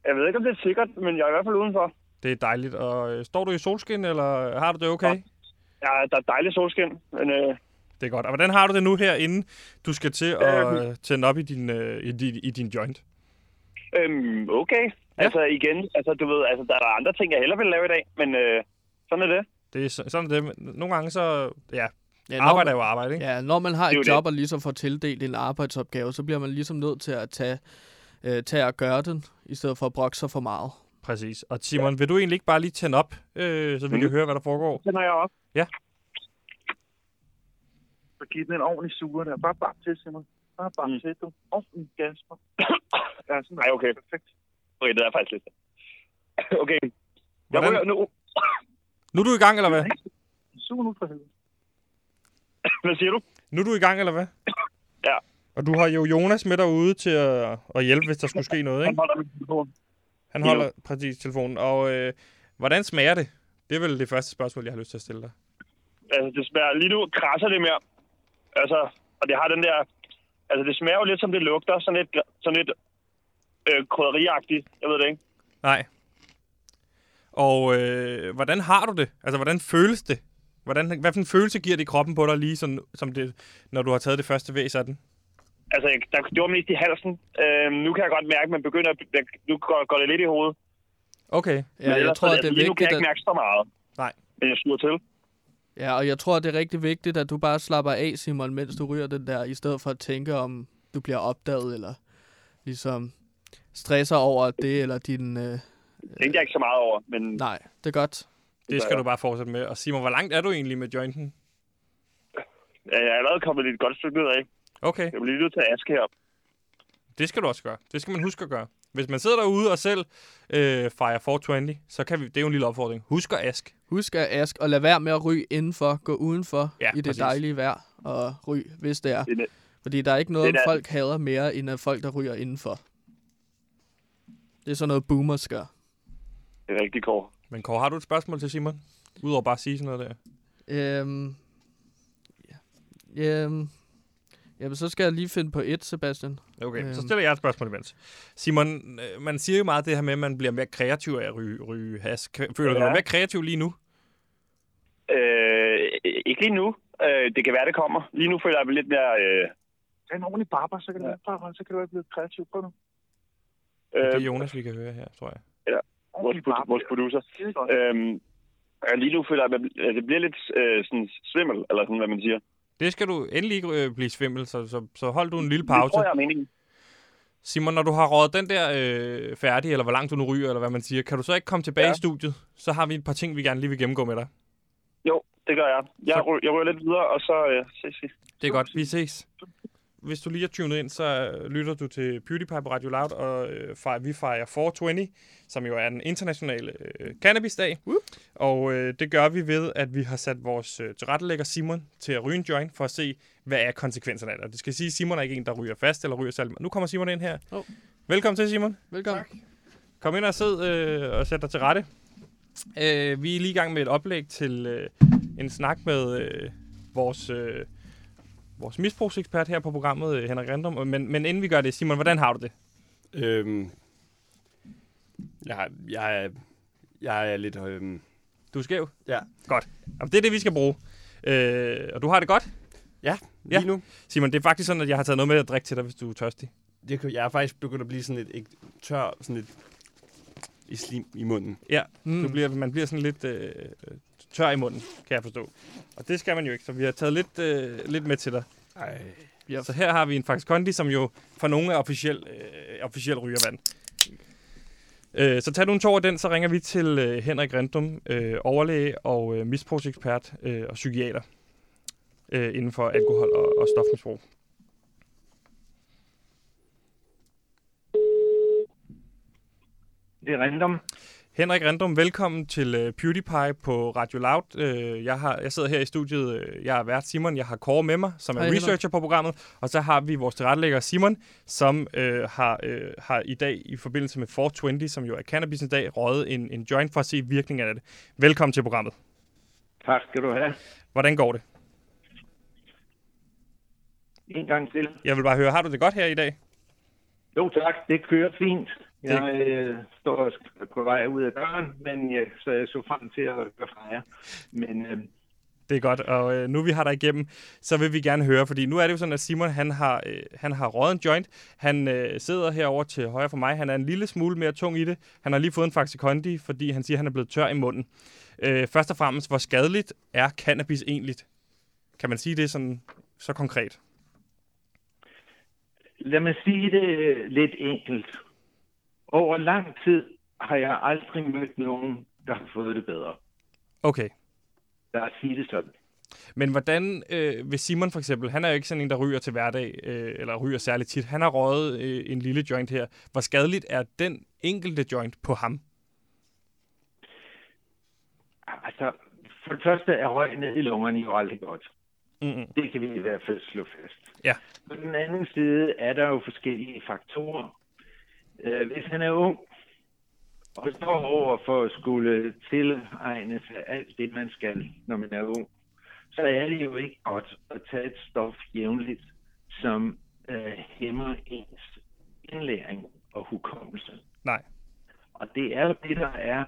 Jeg ved ikke, om det er sikkert, men jeg er i hvert fald udenfor. Det er dejligt. Og øh, står du i solskin, eller har du det okay? Ja, der er dejligt solskin, men øh, Det er godt. Og hvordan har du det nu her, inden du skal til at øh, tænde op i din, øh, i, din, i din joint? øhm, okay. Ja. Altså igen, altså du ved, altså der er andre ting, jeg hellere vil lave i dag, men øh, sådan er det. Det er så- sådan det. Men Nogle gange så, ja, Ja, arbejde er når, jo arbejde, ikke? ja, når man har Det et jo job og ligesom får tildelt en arbejdsopgave, så bliver man ligesom nødt til at tage, øh, tage at gøre den, i stedet for at brokke sig for meget. Præcis. Og Simon, vil du egentlig ikke bare lige tænde op, øh, så vi Mhm. kan høre, hvad der foregår? Den har jeg op. Ja. Så giv den en ordentlig suger der. Bare bare til, Simon. Bare bare mm. til, du. Ordentlig gas [COUGHS] ja, sådan Nej, okay. Perfekt. Okay, det er faktisk lidt. [COUGHS] okay. Jeg Hvordan, ryger nu. nu er du i gang, eller hvad? Sug nu for helvede. [LAUGHS] Hvad siger du? Nu er du i gang, eller hvad? [COUGHS] Ja. Og du har jo Jonas med derude til at, at hjælpe, hvis der skulle ske noget, Han ikke? holder min telefon. Han holder præcis telefonen. Og øh, hvordan smager det? Det er vel det første spørgsmål, jeg har lyst til at stille dig. Altså, det smager lige nu krasser det mere. Altså, og det har den der... Altså, det smager jo lidt, som det lugter. Sådan lidt, sådan lidt øh, krydderiagtigt. Jeg ved det ikke. Nej. Og øh, hvordan har du det? Altså, hvordan føles det? Hvordan, hvad for en følelse giver det i kroppen på dig, lige sådan, som det, når du har taget det første væs af den? Altså, jeg, der, det var mest i halsen. Øh, nu kan jeg godt mærke, at man begynder at... jeg- Nu går, går det lidt i hovedet. Okay. Ja, Men jeg ellers tror, at det er altså, lige nu kan vigtigt, jeg ikke mærke så meget. Nej. Men jeg suger til. ja, og jeg tror, det er rigtig vigtigt, at du bare slapper af, Simon, mens du ryger den der, i stedet for at tænke, om du bliver opdaget, eller ligesom stresser over det, eller din... Øh, Det tænkte jeg ikke så meget over, men nej, det er godt. Det skal du bare fortsætte med. Og Simon, hvor langt er du egentlig med jointen? jeg er allerede kommet lidt godt stykke ned af. Okay, Jeg vil lige nødt til Aske her. det skal du også gøre. Det skal man huske at gøre. Hvis man sidder derude og selv øh, fejrer 420, så kan vi, det er jo en lille opfordring. Husk at ask. Husk at ask, og lad være med at ryge indenfor. Gå udenfor Ja, i det præcis. dejlige vejr og ryg, hvis det er. Det er. Fordi der er ikke noget, Det er- folk hader mere, end at folk, der ryger indenfor. Det er sådan noget, boomers gør. Det er rigtig kort. Men Kåre, har du et spørgsmål til Simon? Udover bare at sige sådan noget der. Øhm, ja. Øhm, jamen, så skal jeg lige finde på et, Sebastian. Okay, så Øhm. stiller jeg et spørgsmål imens. Simon, øh, man siger jo meget det her med, at man bliver mere kreativ af at ryge, ryge has. Føler du Ja. dig mere kreativ lige nu? Øh, ikke lige nu. Øh, det kan være, det kommer. Lige nu føler jeg mig lidt mere... Øh... Tag en ordentlig barber, så kan du, ja. så kan du være blevet kreativ på nu. Det er Øh, Jonas, vi kan høre her, tror jeg. Vores, vores producer. Øhm, lige nu føler jeg, at jeg- det bliver lidt øh, sådan svimmel, eller sådan, hvad man siger. Det skal du endelig ikke øh, blive svimmel, så, så, så hold du en lille Det pause. tror jeg er meningen. Simon, når du har rådet den der øh, færdig, eller hvor langt du nu ryger, eller hvad man siger, kan du så ikke komme tilbage Ja. i studiet? Så har vi et par ting, vi gerne lige vil gennemgå med dig. Jo, det gør jeg. Jeg, Så- ry- jeg ryger lidt videre, og så øh, ses vi. Det er godt, vi ses. Hvis du lige er tunet ind, så lytter du til PewDiePie på Radio Loud, og øh, fejrer, vi fejrer 420, som jo er den internationale øh, cannabisdag. Uh. Og øh, det gør vi ved, at vi har sat vores øh, tilrettelægger Simon til at ryge en joint, for at se, hvad er konsekvenserne af det. Og det skal sige, at Simon er ikke en, der ryger fast eller ryger selv. Nu kommer Simon ind her. Oh. Velkommen til, Simon. Velkommen. Kom ind og sid øh, og sæt dig til rette. Øh, vi er lige i gang med et oplæg til øh, en snak med øh, vores, øh, vores misbrugsekspert her på programmet, øh, Henrik Random. Men, men inden vi gør det, Simon, hvordan har du det? Øhm, jeg, jeg, er- jeg er lidt... Øhm, Du er skæv? Ja. Godt. Jamen, det er det, vi skal bruge. Øh, og du har det godt? ja, Ja. lige nu. Simon, det er faktisk sådan, at jeg har taget noget med at drikke til dig, hvis du er tørstig. Det, kan- jeg er faktisk begyndt at blive sådan lidt ikke, tør, sådan lidt i slim i munden. Ja, Mm. mm. du bliver, man bliver sådan lidt øh, tør i munden, kan jeg forstå. Og det skal man jo ikke, så vi har taget lidt, øh, lidt med til dig. Ej. Ja. Så her har vi en Fax Kondi, som jo for nogle er officiel, øh, officiel rygervand. Øh, så tag du en tår af den, så ringer vi til øh, Henrik Rendum, øh, overlæge og øh, misbrugsekspert øh, og psykiater øh, inden for alkohol og, og stofmisbrug. Det er random. Henrik Rendum, velkommen til øh, PewDiePie på Radio Loud. Øh, jeg, har, jeg sidder her i studiet, øh, jeg er vært Simon, jeg har Kåre med mig, som er Hej, Henrik. researcher på programmet, og så har vi vores tilrettelægger Simon, som øh, har, øh, har i dag i forbindelse med 420, som jo er cannabisens dag, røget en, en joint for at se virkningen af det. Velkommen til programmet. Tak skal du have. Hvordan går det? En gang til. Jeg vil bare høre, har du det godt her i dag? Jo tak, det kører fint. Jeg øh, står på vej ud af døren, men jeg, så jeg så frem til at høre fra jer. Men øh, Det er godt, og øh, nu vi har dig igennem, så vil vi gerne høre, fordi nu er det jo sådan, at Simon han har, øh, han har røget en joint. Han øh, sidder herover til højre for mig. Han er en lille smule mere tung i det. Han har lige fået en Faxi Kondi, fordi han siger, at han er blevet tør i munden. Øh, først og fremmest, hvor skadeligt er cannabis egentlig? Kan man sige det sådan så konkret? lad mig sige det lidt enkelt. Over lang tid har jeg aldrig mødt nogen, der har fået det bedre. Okay. Lad os sige det sådan. Men hvordan, øh, hvis Simon for eksempel, han er jo ikke sådan en, der ryger til hverdag, øh, eller ryger særligt tit. Han har røget øh, en lille joint her. Hvor skadeligt er den enkelte joint på ham? Altså, for det første er røg ned i lungerne jo aldrig godt. Mm-mm. Det kan vi i hvert fald slå fast. Ja. På den anden side er der jo forskellige faktorer. Øh, Hvis han er ung, og står over for at skulle tilegne sig alt det, man skal, når man er ung, så er det jo ikke godt at tage et stof jævnligt, som øh, hæmmer ens indlæring og hukommelse. Nej. Og det er jo det, der er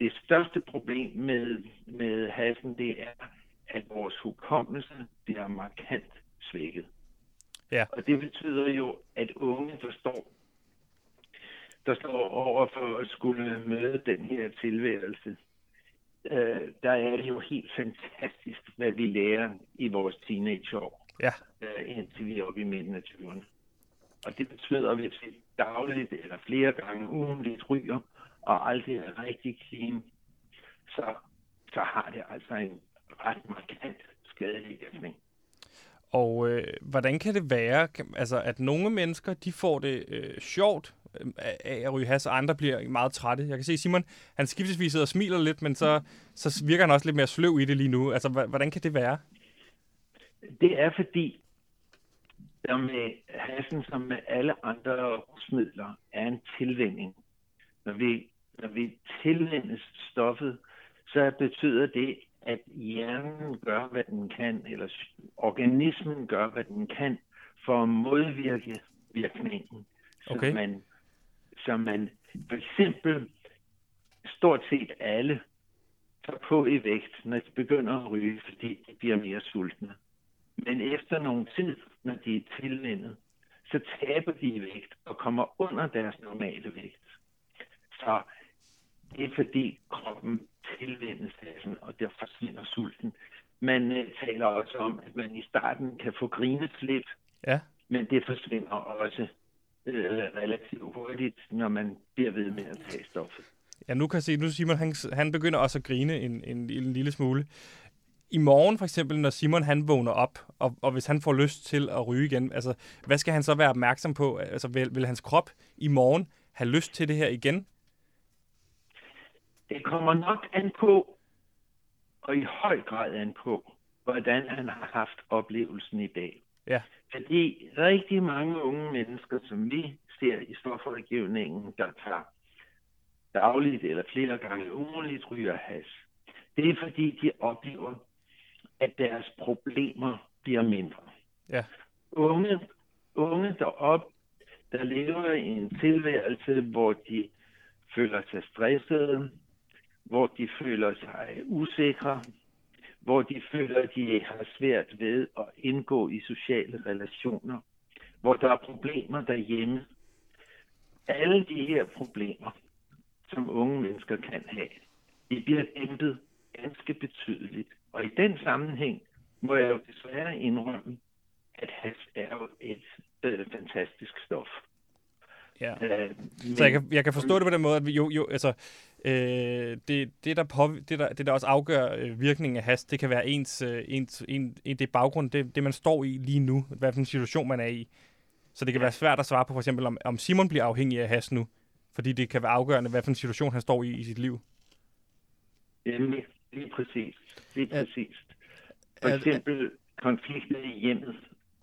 det største problem med, med hasen, det er, at vores hukommelse bliver markant svækket. Ja. Og det betyder jo, at unge, der står, der står over for at skulle møde den her tilværelse, øh, der er det jo helt fantastisk, hvad vi lærer i vores teenageår, Ja. øh, indtil vi er oppe i midten af 20'erne. Og det betyder, at hvis vi dagligt eller flere gange ugenligt ryger, og aldrig er rigtig clean, så, så har det altså en ret markant skadelig virkning. Og øh, hvordan kan det være, altså, at nogle mennesker de får det øh, sjovt af at ryge has, og andre bliver meget trætte? Jeg kan se, Simon, han skiftesvis sidder og smiler lidt, men så, så virker han også lidt mere sløv i det lige nu. Altså, hvordan kan det være? Det er fordi, der med hassen som med alle andre rusmidler er en tilvænning. Når vi, når vi tilvændes stoffet, så betyder det, at hjernen gør, hvad den kan, eller organismen gør, hvad den kan, for at modvirke virkningen. Så Okay. man, så man for eksempel stort set alle tager på i vægt, når de begynder at ryge, fordi de bliver mere sultne. Men efter nogle tid, når de er tilvændet, så taber de i vægt og kommer under deres normale vægt. Så det er fordi kroppen tilvændes hassen, og der forsvinder sulten. Man øh, taler også om, at man i starten kan få grineslip, Ja. men det forsvinder også øh, relativt hurtigt, når man bliver ved med at tage stoffet. Ja, nu kan jeg se, nu Simon, han, han begynder også at grine en, en, en lille smule. I morgen for eksempel, når Simon han vågner op, og, og hvis han får lyst til at ryge igen, altså, hvad skal han så være opmærksom på? Altså, vil, vil hans krop i morgen have lyst til det her igen? Det kommer nok an på, og i høj grad an på, hvordan han har haft oplevelsen i dag. Ja. Fordi rigtig mange unge mennesker, som vi ser i stofrådgivningen, der tager dagligt eller flere gange ugenligt ryger has, det er fordi, de oplever, at deres problemer bliver mindre. Ja. Unge, unge derop, der lever i en tilværelse, hvor de føler sig stressede, hvor de føler sig usikre, hvor de føler, at de har svært ved at indgå i sociale relationer, hvor der er problemer derhjemme. Alle de her problemer, som unge mennesker kan have, de bliver dæmpet ganske betydeligt. Og i den sammenhæng må jeg jo desværre indrømme, at has er jo et øh, fantastisk stof. Ja. Øh, Så jeg kan, jeg kan forstå det på den måde, at jo, jo altså, øh, det, det, der på, det, der, det, der også afgør øh, virkningen af has, det kan være ens, øh, ens en, en, det baggrund, det, det man står i lige nu, hvad for en situation man er i. Så det kan være svært at svare på, for eksempel, om, om Simon bliver afhængig af has nu, fordi det kan være afgørende, hvad for en situation han står i i sit liv. Nemlig, lige præcis. Lige præcis. For eksempel konflikter i hjemmet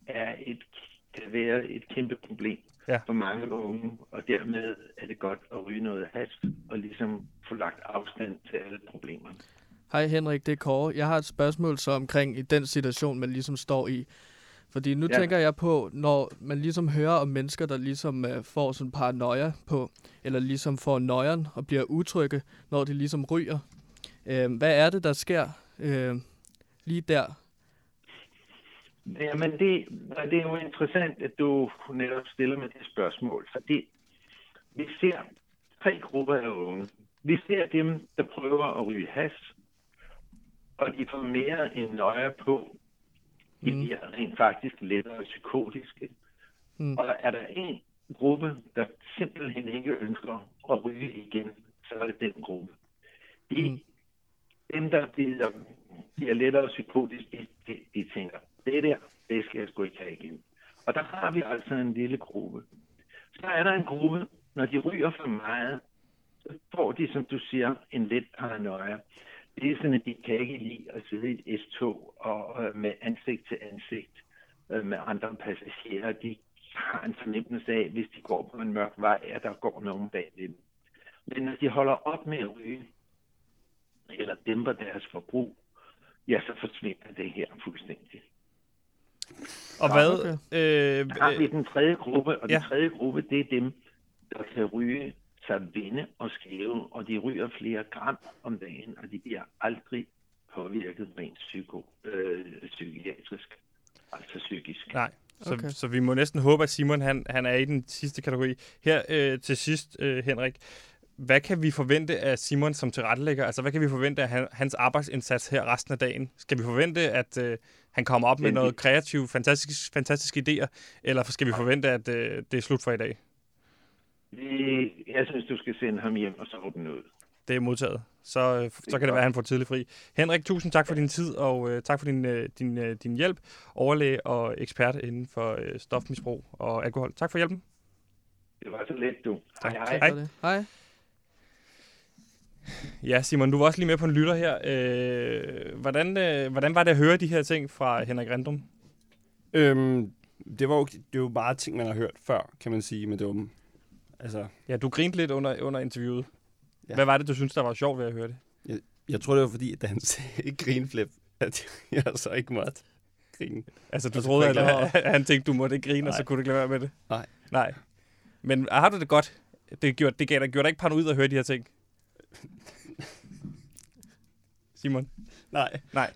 er et, kan være et kæmpe problem Ja. for mange unge, og dermed er det godt at ryge noget has og ligesom få lagt afstand til alle problemerne. Hej Henrik, det er Kåre. Jeg har et spørgsmål så omkring i den situation, man ligesom står i. Fordi nu ja. Tænker jeg på, når man ligesom hører om mennesker, der ligesom uh, får sådan paranoia på, eller ligesom får nøjeren og bliver utrygge, når de ligesom ryger. Uh, hvad er det, der sker uh, lige der? Jamen, det, det er jo interessant, at du netop stiller med det spørgsmål, fordi vi ser tre grupper af unge. Vi ser dem, der prøver at ryge has, og de får mere end nøje på. De Mm. bliver rent faktisk lettere psykotiske. Mm. Og er der en gruppe, der simpelthen ikke ønsker at ryge igen, så er det den gruppe. De, Mm. mm. Dem, der bliver, bliver lettere psykotiske, de, de tænker, det der, det skal jeg sgu ikke have igen. Og der har vi altså en lille gruppe. Så er der en gruppe, når de ryger for meget, så får de, som du siger, en let paranoia. Det er sådan, at de kan ikke lide at sidde i et S-tog og øh, med ansigt til ansigt øh, med andre passagerer. De har en fornemmelse af, hvis de går på en mørk vej, at der går nogen bag dem. Men når de holder op med at ryge, eller dæmper deres forbrug, ja, så forsvinder det her fuldstændig. Og hvad... okay. Øh, Så har vi den tredje gruppe, og den Ja. tredje gruppe, det er dem, der kan ryge sig vende og skæve, og de ryger flere gram om dagen, og de bliver aldrig påvirket rent psyko, øh, psykiatrisk, altså psykisk. Nej, så, okay. så vi må næsten håbe, at Simon han, han er i den sidste kategori. Her øh, til sidst, øh, Henrik, hvad kan vi forvente af Simon som tilrettelægger? Altså, hvad kan vi forvente af han, hans arbejdsindsats her resten af dagen? Skal vi forvente, at øh, han kommer op med noget kreativt, fantastisk, fantastiske idéer? Eller skal vi forvente, at øh, det er slut for i dag? Jeg synes, du skal sende ham hjem og sove den ud. Det er modtaget. Så, øh, så kan det være, at han får tidlig fri. Henrik, tusind tak for din tid, og øh, tak for din, øh, din, øh, din hjælp. Overlæge og ekspert inden for øh, stofmisbrug og alkohol. Tak for hjælpen. Det var så let, du. Hej, hej. Tak for det. Hej. Ja, Simon, du var også lige med på en lytter her. Øh, hvordan, øh, hvordan var det at høre de her ting fra Henrik Randum? Øhm, det var jo, det jo bare ting, man har hørt før, kan man sige, det var, altså, Ja, du grinte lidt under, under interviewet. Ja. Hvad var det, du synes, der var sjovt ved at høre det? jeg tror, det var fordi, at han [LAUGHS] sagde grinflip, at jeg så ikke måtte grine. Altså, du troede, at, jeg at han tænkte, du måtte ikke grine, og så Nej. kunne du ikke lade være med det? Nej. Nej. Men har du det godt? Det, gjorde, det gav dig, gjorde dig ikke paranoid at høre de her ting? [LAUGHS] Simon? Nej. Nej.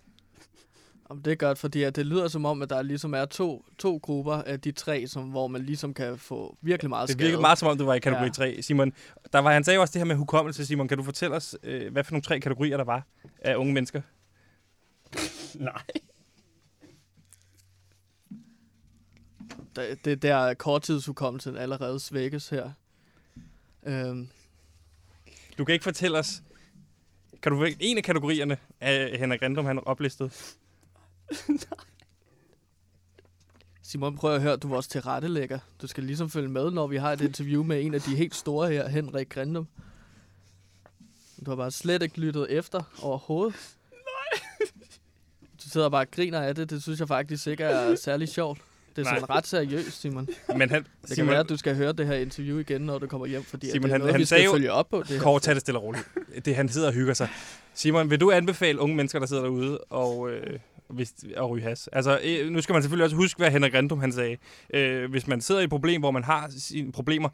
Om det er godt, fordi at det lyder som om, at der ligesom er to, to grupper af de tre, som, hvor man ligesom kan få virkelig meget Det skade. virkede meget som om, du var i kategori Ja. ja. 3. Simon, der var, han sagde jo også det her med hukommelse. Simon, kan du fortælle os, øh, hvad for nogle tre kategorier der var af unge mennesker? [LAUGHS] Nej. Det, det der korttidshukommelsen allerede svækkes her. Øhm, Du kan ikke fortælle os... Kan du en af kategorierne af Henrik Randum, han oplistede? [LAUGHS] Simon, prøv at høre, du er vores tilrettelægger. Du skal ligesom følge med, når vi har et interview med en af de helt store her, Henrik Grindum. Du har bare slet ikke lyttet efter overhovedet. Nej. Du sidder bare og griner af det. Det synes jeg faktisk ikke er særlig sjovt. Det er sådan ret seriøst, Simon. Men han, Det kan være, at du skal høre det her interview igen, når du kommer hjem, fordi Simon, Simon, det er han- noget, han vi sagde skal jo- følge op på. Det. Kåre, tag det stille og roligt. Det, han sidder og hygger sig. Simon, vil du anbefale unge mennesker, der sidder derude og, øh, hvis, og ryge has? Altså, øh, nu skal man selvfølgelig også huske, hvad Henrik Randum han sagde. Øh, hvis man sidder i et problem, hvor man har sine problemer,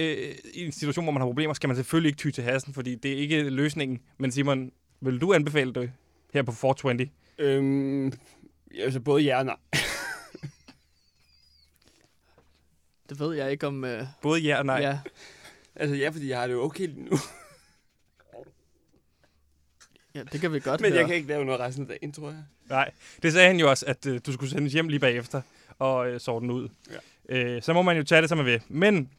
øh, i en situation, hvor man har problemer, skal man selvfølgelig ikke ty til hassen, fordi det er ikke løsningen. Men Simon, vil du anbefale det her på 420? Øhm, altså både ja og nej. Det ved jeg ikke om... Øh, Både ja og nej. Ja, Altså ja, fordi jeg har det jo okay lige nu. [LAUGHS] ja, det kan vi godt Men høre. jeg kan ikke lave noget resten af dagen, tror jeg. Nej, det sagde han jo også, at øh, du skulle sendes hjem lige bagefter og øh, sove den ud. Ja. Øh, så må man jo tage det, som man vil. Men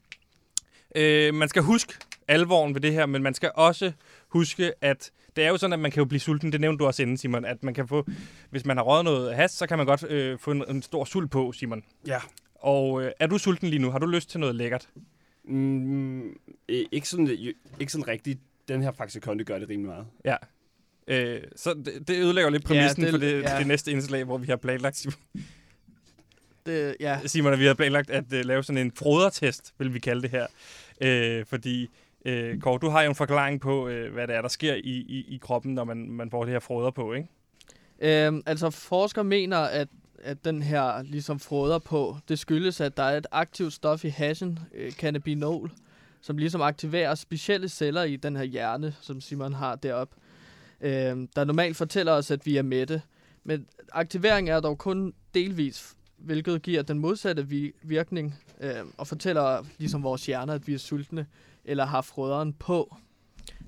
øh, man skal huske alvoren ved det her, men man skal også huske, at det er jo sådan, at man kan jo blive sulten. Det nævnte du også inden, Simon, at man kan få, hvis man har røget noget has, så kan man godt øh, få en, en stor sult på, Simon. Ja. Og øh, er du sulten lige nu? Har du lyst til noget lækkert? Mm, øh, ikke, sådan, øh, ikke sådan rigtigt. Den her Faxe Kondi gør det rimelig meget. Ja. Øh, så det, det ødelægger lidt præmissen det- for det, ja. det næste indslag, hvor vi har planlagt, Simon, Det, ja, Simon, at vi har planlagt at uh, lave sådan en frodertest, vil vi kalde det her. Øh, fordi, øh, Kåre, du har jo en forklaring på, øh, hvad det er, der sker i, i, i kroppen, når man, man får det her froder på, ikke? Øhm, altså forskere mener, at, at den her ligesom froder på, det skyldes, at der er et aktivt stof i hashen, øh, cannabinol, som ligesom aktiverer specielle celler i den her hjerne, som Simon har deroppe, øh, der normalt fortæller os, at vi er mætte. Men aktivering er dog kun delvis, hvilket giver den modsatte vi- virkning, øh, og fortæller ligesom vores hjerner, at vi er sultne, eller har froderen på.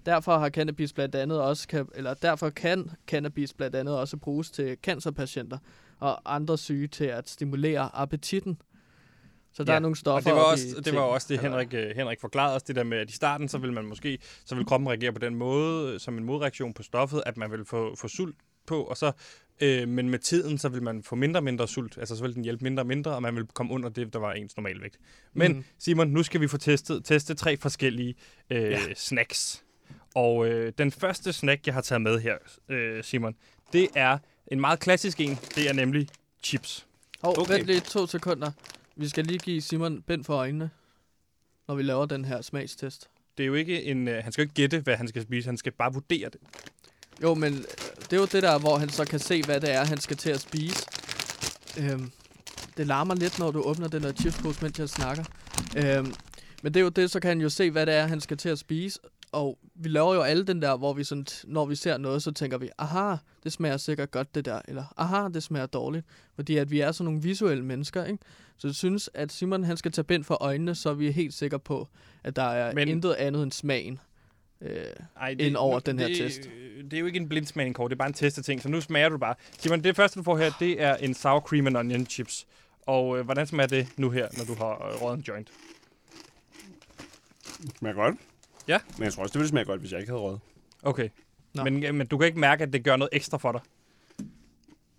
Derfor har cannabis blandt andet også kan, eller derfor kan cannabis blandt andet også bruges til cancerpatienter og andre syge til at stimulere appetitten. Så der Ja, er nogle Og stoffer det var, også, i det var også det, Henrik, øh, Henrik forklarede os, det der med, at i starten, så vil man måske, så vil kroppen reagere på den måde, øh, som en modreaktion på stoffet, at man vil få, få sult på, og så, øh, men med tiden, så vil man få mindre og mindre sult, altså så vil den hjælpe mindre og mindre, og man vil komme under det, der var ens normalvægt. Men Mhm. Simon, nu skal vi få testet, testet tre forskellige øh, ja. snacks. Og øh, den første snack, jeg har taget med her, øh, Simon, det er en meget klassisk en, det er nemlig chips. Hov, Okay. vent lige to sekunder. Vi skal lige give Simon bind for øjnene, når vi laver den her smagstest. Det er jo ikke en, øh, han skal jo ikke gætte, hvad han skal spise, han skal bare vurdere det. Jo, men øh, det er jo det der, hvor han så kan se, hvad det er, han skal til at spise. Øhm, det larmer lidt, når du åbner den der chipspose, mens jeg snakker. Øhm, men det er jo det, så kan han jo se, hvad det er, han skal til at spise. Og vi laver jo alle den der, hvor vi sådan, når vi ser noget, så tænker vi, aha, det smager sikkert godt det der, eller aha, det smager dårligt. Fordi at vi er sådan nogle visuelle mennesker, ikke? Så jeg synes, at Simon han skal tage bind for øjnene, så vi er helt sikre på, at der er Men- intet andet end smagen. Øh, Ej, Ind over den her det, test. Det er jo ikke en blindsmagning, Kåre. Det er bare en test af ting. Så nu smager du bare. Simon, det første, du får her, det er en sour cream and onion chips. Og øh, hvordan smager det nu her, når du har øh, røget en joint? Smager godt. Ja. Men jeg tror også, det ville smage godt, hvis jeg ikke havde røget. Okay. Nå. Men, men du kan ikke mærke, at det gør noget ekstra for dig?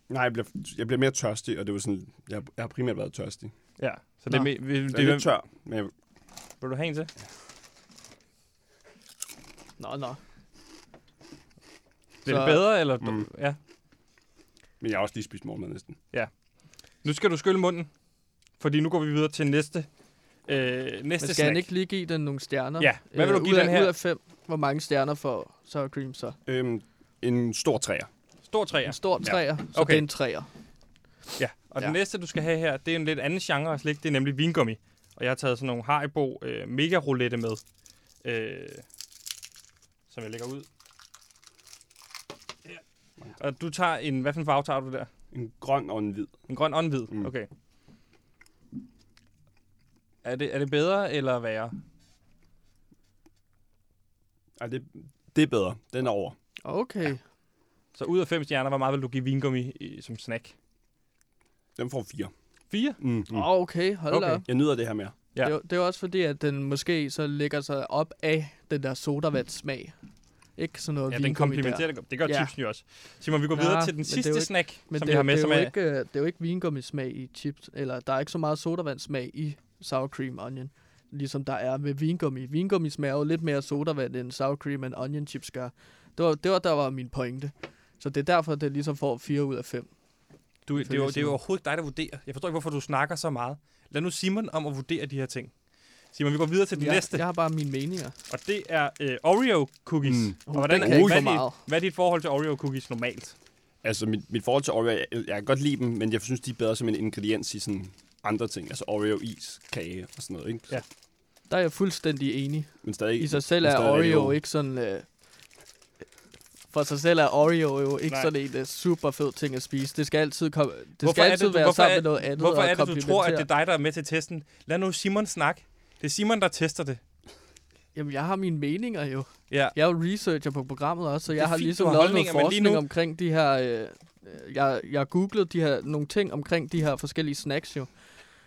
Nej, jeg bliver, jeg bliver mere tørstig, og det var sådan, jeg, jeg har primært været tørstig. Ja. Så det, er Nå. Det det, er lidt tør, men jeg, vil du have en til? Nå, nå. Bliver Så- det bedre, eller? Mm. Ja. men jeg har også lige spist morgenmad næsten. Nu skal du skylle munden, fordi nu går vi videre til næste, øh, næste Men skal snack. han ikke lige give den nogle stjerner? Ja, hvad vil du Øh, give ud af, den her? Ud af fem, hvor mange stjerner får sour cream så? Øhm, en stor træer. Stor træer. En stor Ja. træer, så Okay. det er en træer. Ja, og ja. Ja. den næste, du skal have her, det er en lidt anden genre af slik. Det er nemlig vingummi. Og jeg har taget sådan nogle Haribo øh, mega roulette med, øh, som jeg lægger ud. Ja. Og du tager en, hvad for en farve tager du der? En grøn og en hvid. En grøn og en hvid? Mm. Okay. Er det, er det bedre eller værre? Ej, det, det er bedre. Den er over. Okay. Ja. Så ud af fem stjerner, hvor meget vil du give vingummi i, som snack? Den får fire. Fire? Mm, mm. Oh, okay, hold Okay. op. Jeg nyder det her mere. Ja. Ja. Det, er det er jo også fordi, at den måske så lægger sig op af den der sodavandssmag. Ikke sådan noget Ja, den komplementerer der. det. Det gør Ja. chipsen jo også. Simon, vi går Nå, videre til den er sidste ikke- snack, Men som det, vi har med, det, som er jo er... ikke, øh, det er jo ikke vingummismag i chips, eller der er ikke så meget sodavandssmag i sour cream onion, ligesom der er med vingummi. Vingummi smager jo lidt mere sodavand, end sour cream and onion chips gør. Det var, det var der var min pointe. Så det er derfor, det ligesom får 4 ud af 5. Du, det, er jo, det er jo overhovedet ikke dig, der vurderer. Jeg forstår ikke, hvorfor du snakker så meget. Lad nu Simon om at vurdere de her ting. Simon, vi går videre til den Jeg, næste, jeg har bare mine meninger. og det er øh, Oreo cookies. Mm. Og hvordan, den kan jeg ikke hvad, er dit, hvad er dit forhold til Oreo cookies normalt? Altså, mit, mit forhold til Oreo, jeg, jeg kan godt lide dem, men jeg synes, de er bedre som en ingrediens i sådan andre ting. Altså Oreo, is, kage og sådan noget, ikke? Ja. Der er jeg fuldstændig enig. Men stadig, I sig selv er Oreo ikke sådan... Øh, for sig selv er Oreo jo ikke Nej. Sådan en uh, super fed ting at spise. Det skal altid, komme, det Hvorfor skal altid det, du- være sammen er- med noget andet Hvorfor er det, du tror, at det er dig, der er med til testen? Lad nu Simon snakke. Det er Simon, der tester det. Jamen, jeg har mine meninger jo. Ja. Jeg er jo researcher på programmet også, så jeg har fint, ligesom har lavet noget forskning nu- omkring de her... Øh, øh, jeg, jeg har googlet de her, nogle ting omkring de her forskellige snacks jo.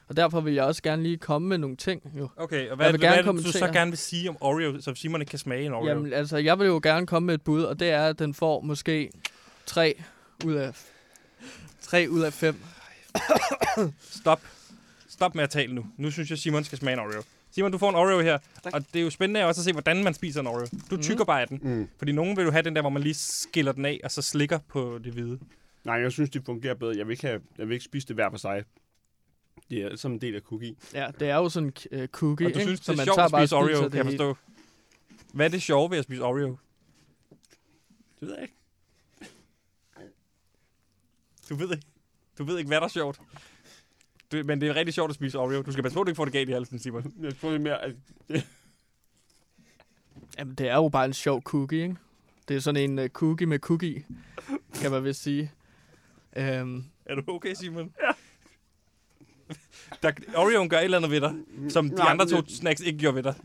Og derfor vil jeg også gerne lige komme med nogle ting jo. Okay, og hvad, Jeg vil det, hvad gerne er det, du så gerne vil sige om Oreo, så Simon ikke kan smage en Oreo? Jamen, altså, jeg vil jo gerne komme med et bud, og det er, at den får måske 3 ud af 3 ud af 5. Stop. Stop med at tale nu. Nu synes jeg, Simon skal smage en Oreo. Simon, du får en Oreo her. Tak. Og det er jo spændende også at se, hvordan man spiser en Oreo. Du tykker bare af den. Mm. Fordi nogen vil jo have den der, hvor man lige skiller den af, og så slikker på det hvide. Nej, jeg synes, de fungerer bedre. Jeg vil ikke, have, jeg vil ikke spise det hver for sig. Det er som en del af cookie. Ja, det er jo sådan en uh, cookie, Og du ikke? synes, det er man sjovt tager at bare spise Oreo, kan jeg det forstå. Hvad er det sjove ved at spise Oreo? Det ved jeg ikke. Du ved ikke, du ved ikke hvad der er sjovt. Du, men det er rigtig sjovt at spise Oreo. Du skal passe på, at du ikke får det galt i halsen, Simon. [LAUGHS] Jeg tror, det er mere... At [LAUGHS] Jamen, det er jo bare en sjov cookie, ikke? Det er sådan en uh, cookie med cookie, kan man vist sige. Um, Er du okay, Simon? Ja. Der, Oreoen gør et eller andet ved dig, som de Nej, andre to snacks ikke gjorde ved dig.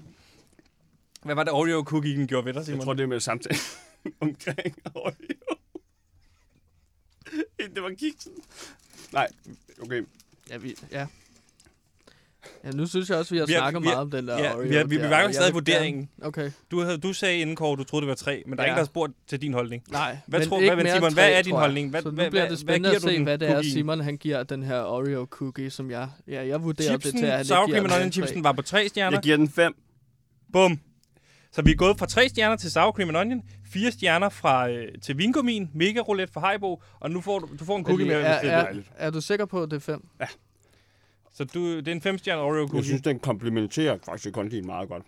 Hvad var det, Oreo-cookien gjorde ved dig, Simon? jeg tror, det er med samtale [LAUGHS] omkring Oreo. [LAUGHS] det var kiksen. Nej, okay. ja, vi, ja. Ja, nu synes jeg også, vi har Vi har- snakket har- meget om den der ja, Oreo. vi har- vi- vi var jo stadig vurderingen. Gerne, okay, Du, havde, du sagde inden, Kåre, du troede, det var tre, men der er Ja. ingen, der har spurgt til din holdning. nej. Hvad men tror- ikke hvad- Simon, end hvad tre, er din holdning? Hvad- Så nu hvad- bliver det spændende hvad at se, hvad det er? Simon han giver den her Oreo cookie, som jeg... Ja, jeg vurderer det til, at han sour ikke giver cream and tre. chipsen var på tre stjerner. Jeg giver den fem. Bum. Så vi er gået fra tre stjerner til sour cream and onion, fire stjerner fra, øh, til vingummin, mega roulette fra Haribo, og nu får du, du får en cookie Men med. er, er er, dejligt. er du sikker på, at det er fem? Så du, det er en femstjernet Oreo Jeg cookie. synes, den komplementerer faktisk kondien meget godt.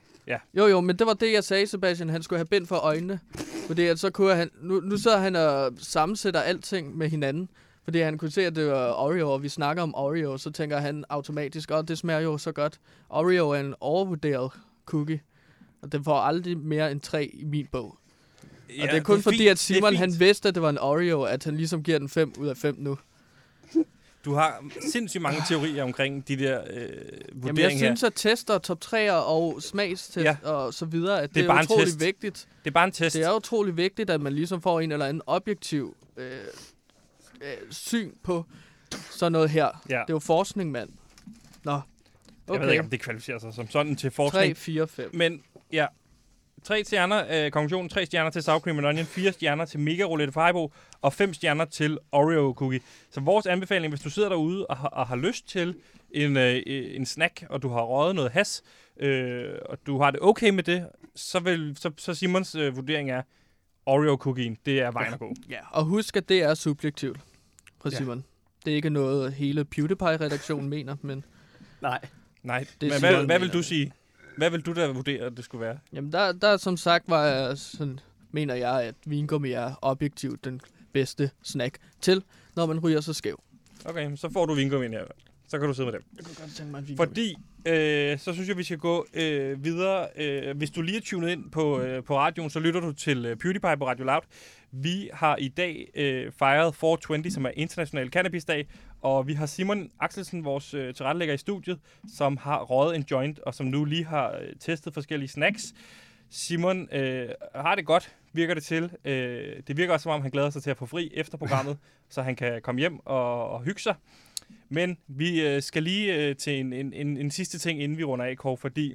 Jo, jo, men det var det, jeg sagde, Sebastian. Han skulle have bind for øjnene. Fordi at så kunne han... Nu, nu sidder han og sammensætter alting med hinanden. Fordi han kunne se, at det var Oreo, og vi snakker om Oreo, så tænker han automatisk, at det smager jo så godt. Oreo er en overvurderet cookie. Og den får aldrig mere end tre i min bog. Ja, og det er kun fordi, fint. at Simon Det er han vidste, at det var en Oreo, at han ligesom giver den 5 ud af 5 nu. Du har sindssygt mange teorier omkring de der øh, Jamen, jeg vurderinger her. synes, at tester, top 3'er og smagstest Ja. og så videre, at det, Det er bare er utrolig vigtigt. Det er bare en test. Det er utrolig vigtigt, at man ligesom får en eller anden objektiv øh, øh, syn på sådan noget her. Ja. Det er jo forskning, mand. Nå, Jeg ved ikke, okay. om det kvalificerer sig som sådan til 3, forskning. 4, 5. Men ja, tre stjerner, øh, konklusionen, tre stjerner til Sour Cream and Onion, fire stjerner til Mega Roulette for Haribo, og fem stjerner til Oreo Cookie. Så vores anbefaling, hvis du sidder derude og har, og har lyst til en, øh, en snack, og du har røget noget has, øh, og du har det okay med det, så, vil, så, så Simons øh, vurdering er, Oreo Cookien, det er vejen at gå. Ja, og husk, at det er subjektivt fra Ja. Simon. Det er ikke noget, hele PewDiePie-redaktionen mener, men Nej. Nej, Det men hvad, hvad vil du det. sige? Hvad vil du da vurdere, at det skulle være? jamen der, der som sagt var jeg sådan, mener jeg, at vingummi er objektivt den bedste snack til, når man ryger så skæv. Okay, så får du vingummi her. Så kan du sidde med dem. Jeg kunne godt tænke mig en Fordi, øh, så synes jeg, vi skal gå øh, videre. Øh, hvis du lige er tunet ind på, øh, på radioen, så lytter du til øh, PewDiePie på Radio Loud. Vi har i dag øh, fejret 420, som er International Cannabis-dag, og vi har Simon Axelsen, vores øh, tilrettelægger i studiet, som har røget en joint, og som nu lige har øh, testet forskellige snacks. Simon øh, har det godt, virker det til. Øh, det virker også, som om han glæder sig til at få fri efter programmet, [LAUGHS] så han kan komme hjem og, og hygge sig. Men vi øh, skal lige øh, til en, en, en, en sidste ting, inden vi runder af, Kåre, fordi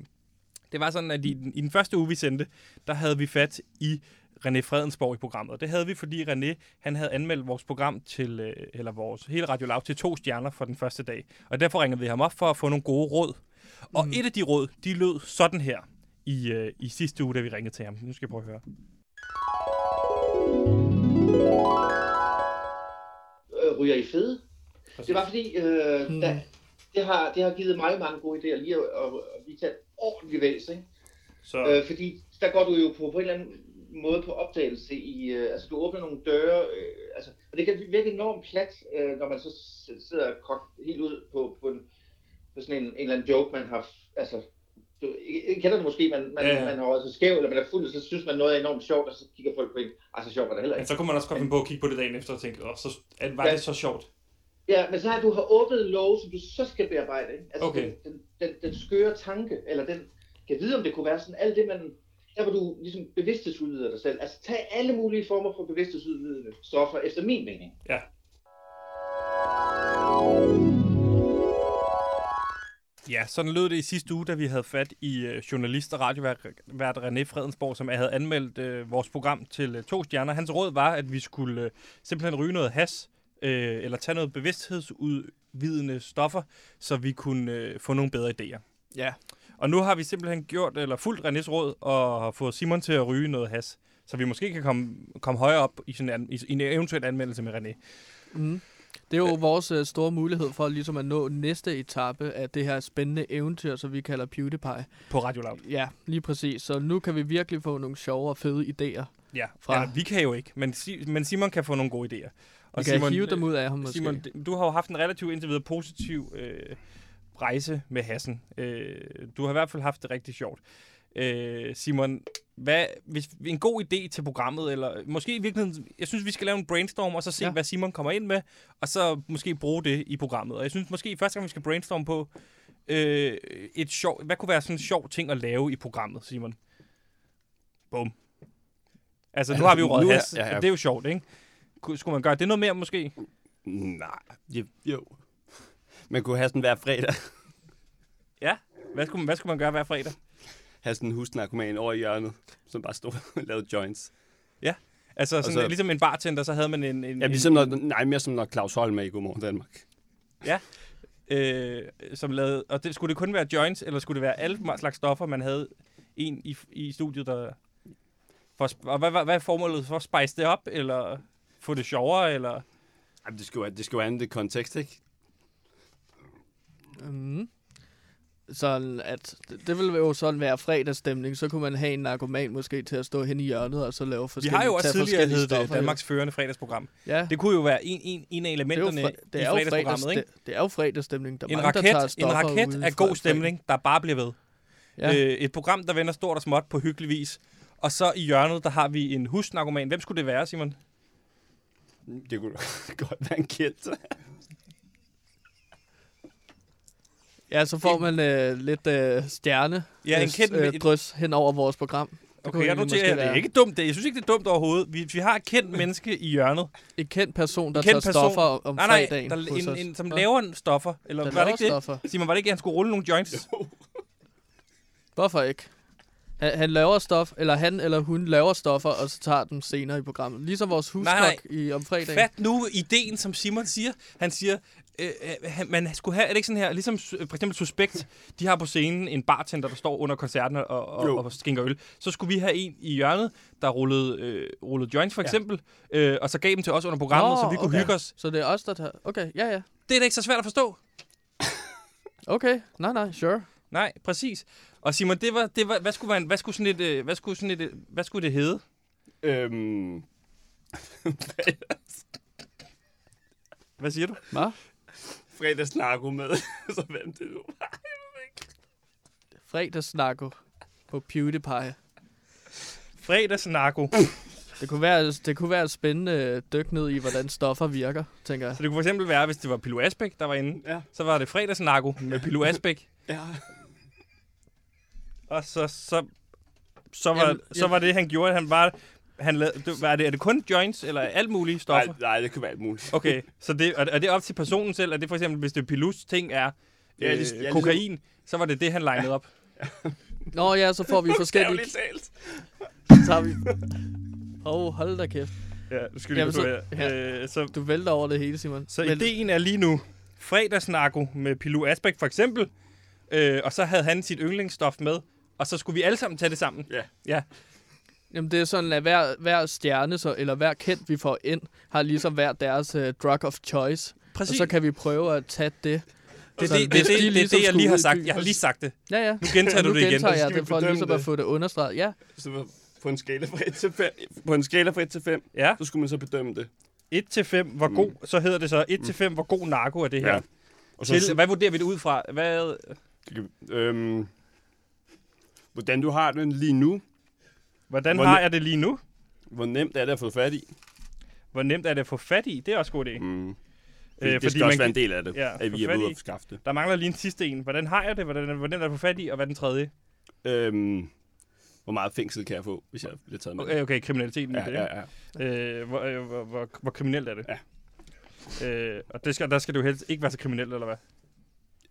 det var sådan, at i, den- i den første uge, vi sendte, der havde vi fat i René Fredensborg i programmet. Og det havde vi, fordi René han havde anmeldt vores program til, øh, eller vores hele Radio Loud til to stjerner for den første dag. Og derfor ringede vi ham op for at få nogle gode råd. Og Mhm. et af de råd, de lød sådan her i, øh, i sidste uge, da vi ringede til ham. Nu skal jeg prøve at høre. øh, ryger i fede. Det var fordi, øh, Hmm. da, det, har, det har givet mig mange gode idéer lige at, at, at blive taget ordentligt væs, ikke? Så, Øh, fordi der går du jo på, på en eller anden måde på opdagelse i, øh, altså du åbner nogle døre, øh, altså, og det kan virke enormt plat, øh, når man så sidder kogt helt ud på, på, en, på sådan en, en eller anden joke, man har, altså, du kender det måske, man, man, Ja, man har også skæv, eller man er fuld, så synes man noget er enormt sjovt, og så kigger folk på en, altså sjovt var det heller men ikke. så kunne man også godt finde på at kigge på det dagen efter og tænke, oh, så, var Ja. det så sjovt? Ja, men så har du har åbnet en lov, som du så skal bearbejde. Ikke? Altså Okay. den, den, den, skøre tanke, eller den, kan vide, om det kunne være sådan, alt det, man, der hvor du ligesom bevidsthedsudvider dig selv. Altså tag alle mulige former for bevidsthedsudvidende stoffer, efter min mening. Ja, sådan lød det i sidste uge, da vi havde fat i øh, journalist og radiovært René Fredensborg, som havde anmeldt øh, vores program til øh, to stjerner. Hans råd var, at vi skulle øh, simpelthen ryge noget has, øh, eller tage noget bevidsthedsudvidende stoffer, så vi kunne øh, få nogle bedre idéer. Ja. Og nu har vi simpelthen gjort, eller fuldt Renés råd, og har fået Simon til at ryge noget has, så vi måske kan komme, komme højere op i, sådan en, an, i, i en eventuel anmeldelse med René. Mm. Det er jo vores øh, store mulighed for ligesom at nå næste etape af det her spændende eventyr, som vi kalder PewDiePie. På Radio Loud. Ja, lige præcis. Så nu kan vi virkelig få nogle sjove og fede idéer. Ja, Fra- ja vi kan jo ikke, men, Si- men Simon kan få nogle gode idéer. Og vi kan hive dem ud af ham måske. Simon, du har jo haft en relativt indtil videre positiv øh, rejse med Hassen. Øh, du har i hvert fald haft det rigtig sjovt. Øh, Simon, hvad, hvis en god idé til programmet, eller måske i virkeligheden, jeg synes, vi skal lave en brainstorm, og så se, Ja. hvad Simon kommer ind med, og så måske bruge det i programmet. Og jeg synes måske første gang, vi skal brainstorme på, øh, et sjov, hvad kunne være sådan en sjov ting at lave i programmet, Simon? Bum. Altså, nu har vi jo er- has, ja, ja. det er jo sjovt, ikke? Skulle man gøre det noget mere, måske? Nej, jo. jo. Man kunne have sådan hver fredag, Ja. Hvad skulle, man, hvad skulle man gøre hver fredag? have sådan en husnarkoman over i hjørnet, som bare stod og lavede joints. Altså, sådan, så- ligesom en bartender, så havde man en... en Ja, ligesom når, nej, mere som når Claus Holm er i Godmorgen Danmark. øh, som lavede... Og det, skulle det kun være joints, eller skulle det være alle slags stoffer, man havde en i, i studiet, der... For, og hvad, hvad, hvad er formålet for at spice det op, eller få det sjovere, eller... Ej, men det skal jo, det skal jo andet kontekst, ikke? Mm. Sådan at, det, det ville jo sådan være fredagsstemning, så kunne man have en narkoman måske til at stå hen i hjørnet og så lave Vi forskellige har jo også tidligere forskellige heddet stoffer, jo. Danmarks førende fredagsprogram. Ja, Det kunne jo være en, en, en af det er jo, elementerne fre- det i er fredags, fredagsprogrammet, ikke? det, det er jo fredagsstemning. Der er En mange, der tager raket, en raket er god stemning, der bare bliver ved. Ja. Øh, et program, der vender stort og småt på hyggelig vis. Og så i hjørnet, der har vi en husnarkoman. Hvem skulle det være, Simon? Det kunne [LAUGHS] godt være en kendt. [LAUGHS] Ja, så får man øh, lidt øh, stjerne Ja, en kendt... øh, drys hen over vores program. Det okay, jeg noterer, det er ikke dumt. Det. Jeg synes ikke, det er dumt overhovedet. Vi, vi har et kendt menneske i hjørnet. Et kendt person, der En kendt tager person. stoffer om Nej, nej, fredagen der, en, en, som Nå, laver en stoffer. Eller der var det ikke det? stoffer. Simon, var det ikke, at han skulle rulle nogle joints? [LAUGHS] Hvorfor ikke? Han, han laver stof, eller han eller hun laver stoffer, og så tager dem senere i programmet. Ligesom vores huskok Nej, i om fredagen. Fat nu ideen, som Simon siger. Han siger, øh, øh, han- man skulle have, er det ikke sådan her, ligesom for eksempel Suspekt, de har på scenen en bartender, der står under koncerten og, og, Jo. og skænker øl. Så skulle vi have en i hjørnet, der rullede, øh, rullede joints for Ja. eksempel, øh, og så gav dem til os under programmet, Nå, så vi kunne okay. hygge os. Så det er os, der tager... Okay, ja, ja. Det er da ikke så svært at forstå. Okay, nej, nej, sure. Nej, præcis. Og Simon, det var, det var, hvad skulle man, hvad skulle sådan et, øh, hvad skulle sådan et, øh, hvad skulle det hedde? Øhm, [LAUGHS] Hvad siger du? Hvad? fredagsnarko med. [LAUGHS] så hvem det nu? Fredagsnarko på PewDiePie. Fredagsnarko. Det kunne være, det kunne være et spændende dyk ned i, hvordan stoffer virker, tænker jeg. Så det kunne for eksempel være, hvis det var Pilo Asbæk, der var inde, Ja. så var det fredagsnarko med Pilo Asbæk. [LAUGHS] Ja. Og så, så, så, var, Jamen, så var det, han gjorde, at han bare... Han lavede, det, var det, er det kun joints, eller alt mulige Nej, stoffer? nej, det kan være alt muligt. Okay, [LAUGHS] så det, er, er det op til personen selv? Er det for eksempel, hvis det Pilus ting er Ja, øh, ja, kokain, så var det det, han legnede op? [LAUGHS] Nå ja, så får vi forskellige... Bogstaveligt talt. Så tager vi... [LAUGHS] Åh, oh, hold da kæft. Ja, du skal lige så- så, her. Øh, så, Du vælter over det hele, Simon. så ideen er lige nu, fredagsnarko med Pilu Asbæk for eksempel, øh, og så havde han sit yndlingsstof med, og så skulle vi alle sammen tage det sammen. Ja. Ja, Jamen, det er sådan, at hver, hver stjerne, så, eller hver kendt, vi får ind, har ligesom hver deres uh, drug of choice. præcis. Og så kan vi prøve at tage det. det, er det, det, det, de ligesom det, jeg lige har sagt. Jeg har lige sagt det. Ja, ja. Nu gentager du nu det igen. gentager Så jeg det vi for ligesom at det. få det understreget. Ja. Så på en skala fra 1 til 5, på en skala fra 1 til 5, Ja, så skulle man så bedømme det. 1 til 5, hvor god, så hedder det så 1 til 5, hvor god narko er det her. Ja. Og så, Til, hvad vurderer vi det ud fra? Hvad, øhm, hvordan du har den lige nu, hvordan Hvor har jeg det lige nu? hvor nemt er det at få fat i. Hvor nemt er det at få fat i? Det er også god idé. Mm. Øh, det fordi skal også man være en del af det, Ja, ja, at vi er ude at skaffe det. Der mangler lige en sidste en. Hvordan har jeg det? Hvordan, hvor nemt er det få fat i? Og hvad er den tredje? Øhm, hvor meget fængsel kan jeg få, hvis jeg bliver taget med? Okay, okay kriminaliteten Ja, det. ja, ikke? ja. Øh, hvor, øh, hvor, hvor, hvor kriminelt er det? Ja. Øh, og det skal, der skal jo helst ikke være så kriminelt, eller hvad?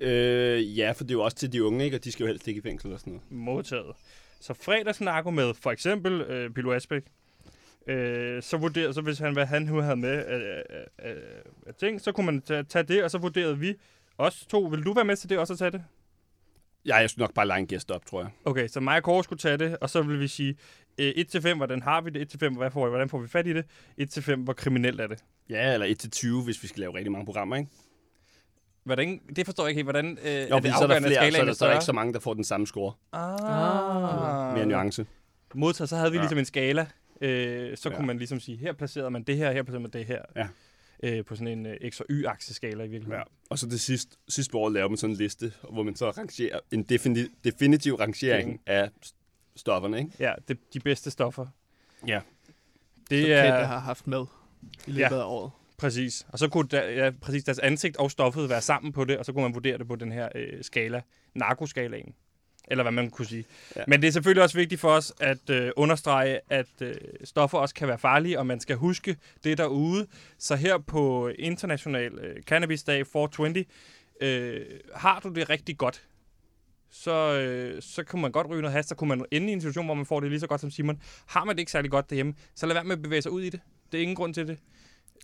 Øh, ja, for det er jo også til de unge, ikke? Og de skal jo helst ikke i fængsel og sådan noget. Modtaget. Så fredagsnarko med for eksempel øh, Pilo Asbæk. Øh, så, vurderer, så hvis han, hvad han nu havde med af, af, af, ting, så kunne man tage, tage det, og så vurderede vi os to. Vil du være med til det også at tage det? Ja, jeg skulle nok bare lege en gæst op, tror jeg. Okay, så mig og Kåre skulle tage det, og så vil vi sige øh, 1-5, hvordan har vi det? 1-5, hvad får vi? hvordan får vi fat i det? 1-5, hvor kriminelt er det? Ja, eller 1 til 20, hvis vi skal lave rigtig mange programmer, ikke? Hvordan, det forstår jeg ikke helt. Hvordan øh, Jo, er det så er der flere, så er skalaen der, er så er der ikke så mange, der får den samme score. Ah. Mere nuance. Modtaget, så havde vi Ja. ligesom en skala. Øh, så Ja. kunne man ligesom sige, her placerede man det her, her placerede man det her. Ja. Øh, på sådan en øh, X- og Y-akseskala i virkeligheden. Ja. Og så det sidste, sidste år laver man sådan en liste, hvor man så rangerer en defini- definitiv rangering af st- stofferne, ikke? Ja, det, de bedste stoffer. Ja. Det Så er kendte har haft med i løbet Ja. af året. Præcis. Og så kunne der, ja, præcis deres ansigt og stoffet være sammen på det, og så kunne man vurdere det på den her øh, skala, narkoskalaen. Eller hvad man kunne sige. Ja. Men det er selvfølgelig også vigtigt for os at øh, understrege, at øh, stoffer også kan være farlige, og man skal huske det derude. Så her på International øh, Cannabis Day 420, øh, har du det rigtig godt, så, øh, så kunne man godt ryge noget has, så kunne man ende i en situation, hvor man får det lige så godt som Simon. Har man det ikke særlig godt derhjemme, så lad være med at bevæge sig ud i det. Det er ingen grund til det.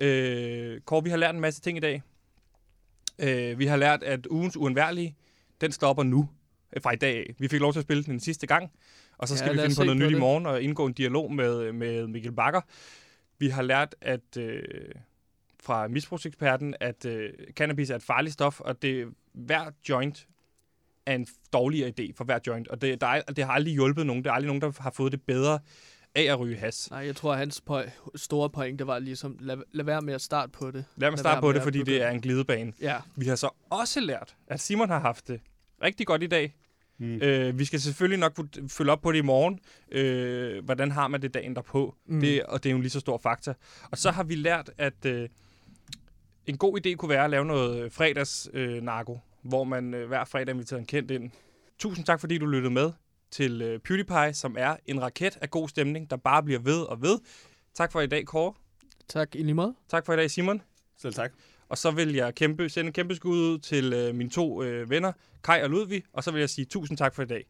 Øh, Kåre, vi har lært en masse ting i dag. Øh, vi har lært, at ugens uundværlige, den stopper nu øh, fra i dag af. Vi fik lov til at spille den en sidste gang, og så Ja, skal vi lad os finde på noget nyt i morgen og indgå en dialog med, med Mikkel Bakker. Vi har lært at øh, fra misbrugseksperten, at øh, cannabis er et farligt stof, og det hver joint er en dårligere idé for hver joint. Og det, der er, det har aldrig hjulpet nogen. Der er aldrig nogen, der har fået det bedre af at ryge has. Nej, jeg tror, at hans po- store pointe var ligesom, lad, lad være med at starte på det. Lad mig starte på det, fordi det er en glidebane. Ja, Vi har så også lært, at Simon har haft det rigtig godt i dag. Mm. Øh, vi skal selvfølgelig nok følge op på det i morgen. Øh, hvordan har man det dagen derpå? Mm. Mm. Det, og det er jo en lige så stor faktor. Og så har vi lært, at øh, en god idé kunne være at lave noget fredags øh, narko, hvor man øh, hver fredag inviterer en kendt ind. Tusind tak, fordi du lyttede med til øh, PewDiePie, som er en raket af god stemning, der bare bliver ved og ved. Tak for i dag, Kåre. tak i lige måde. Tak for i dag, Simon. Selv tak. Og så vil jeg kæmpe, sende en kæmpe skud ud til øh, mine to øh, venner, Kai og Ludvig. Og så vil jeg sige tusind tak for i dag.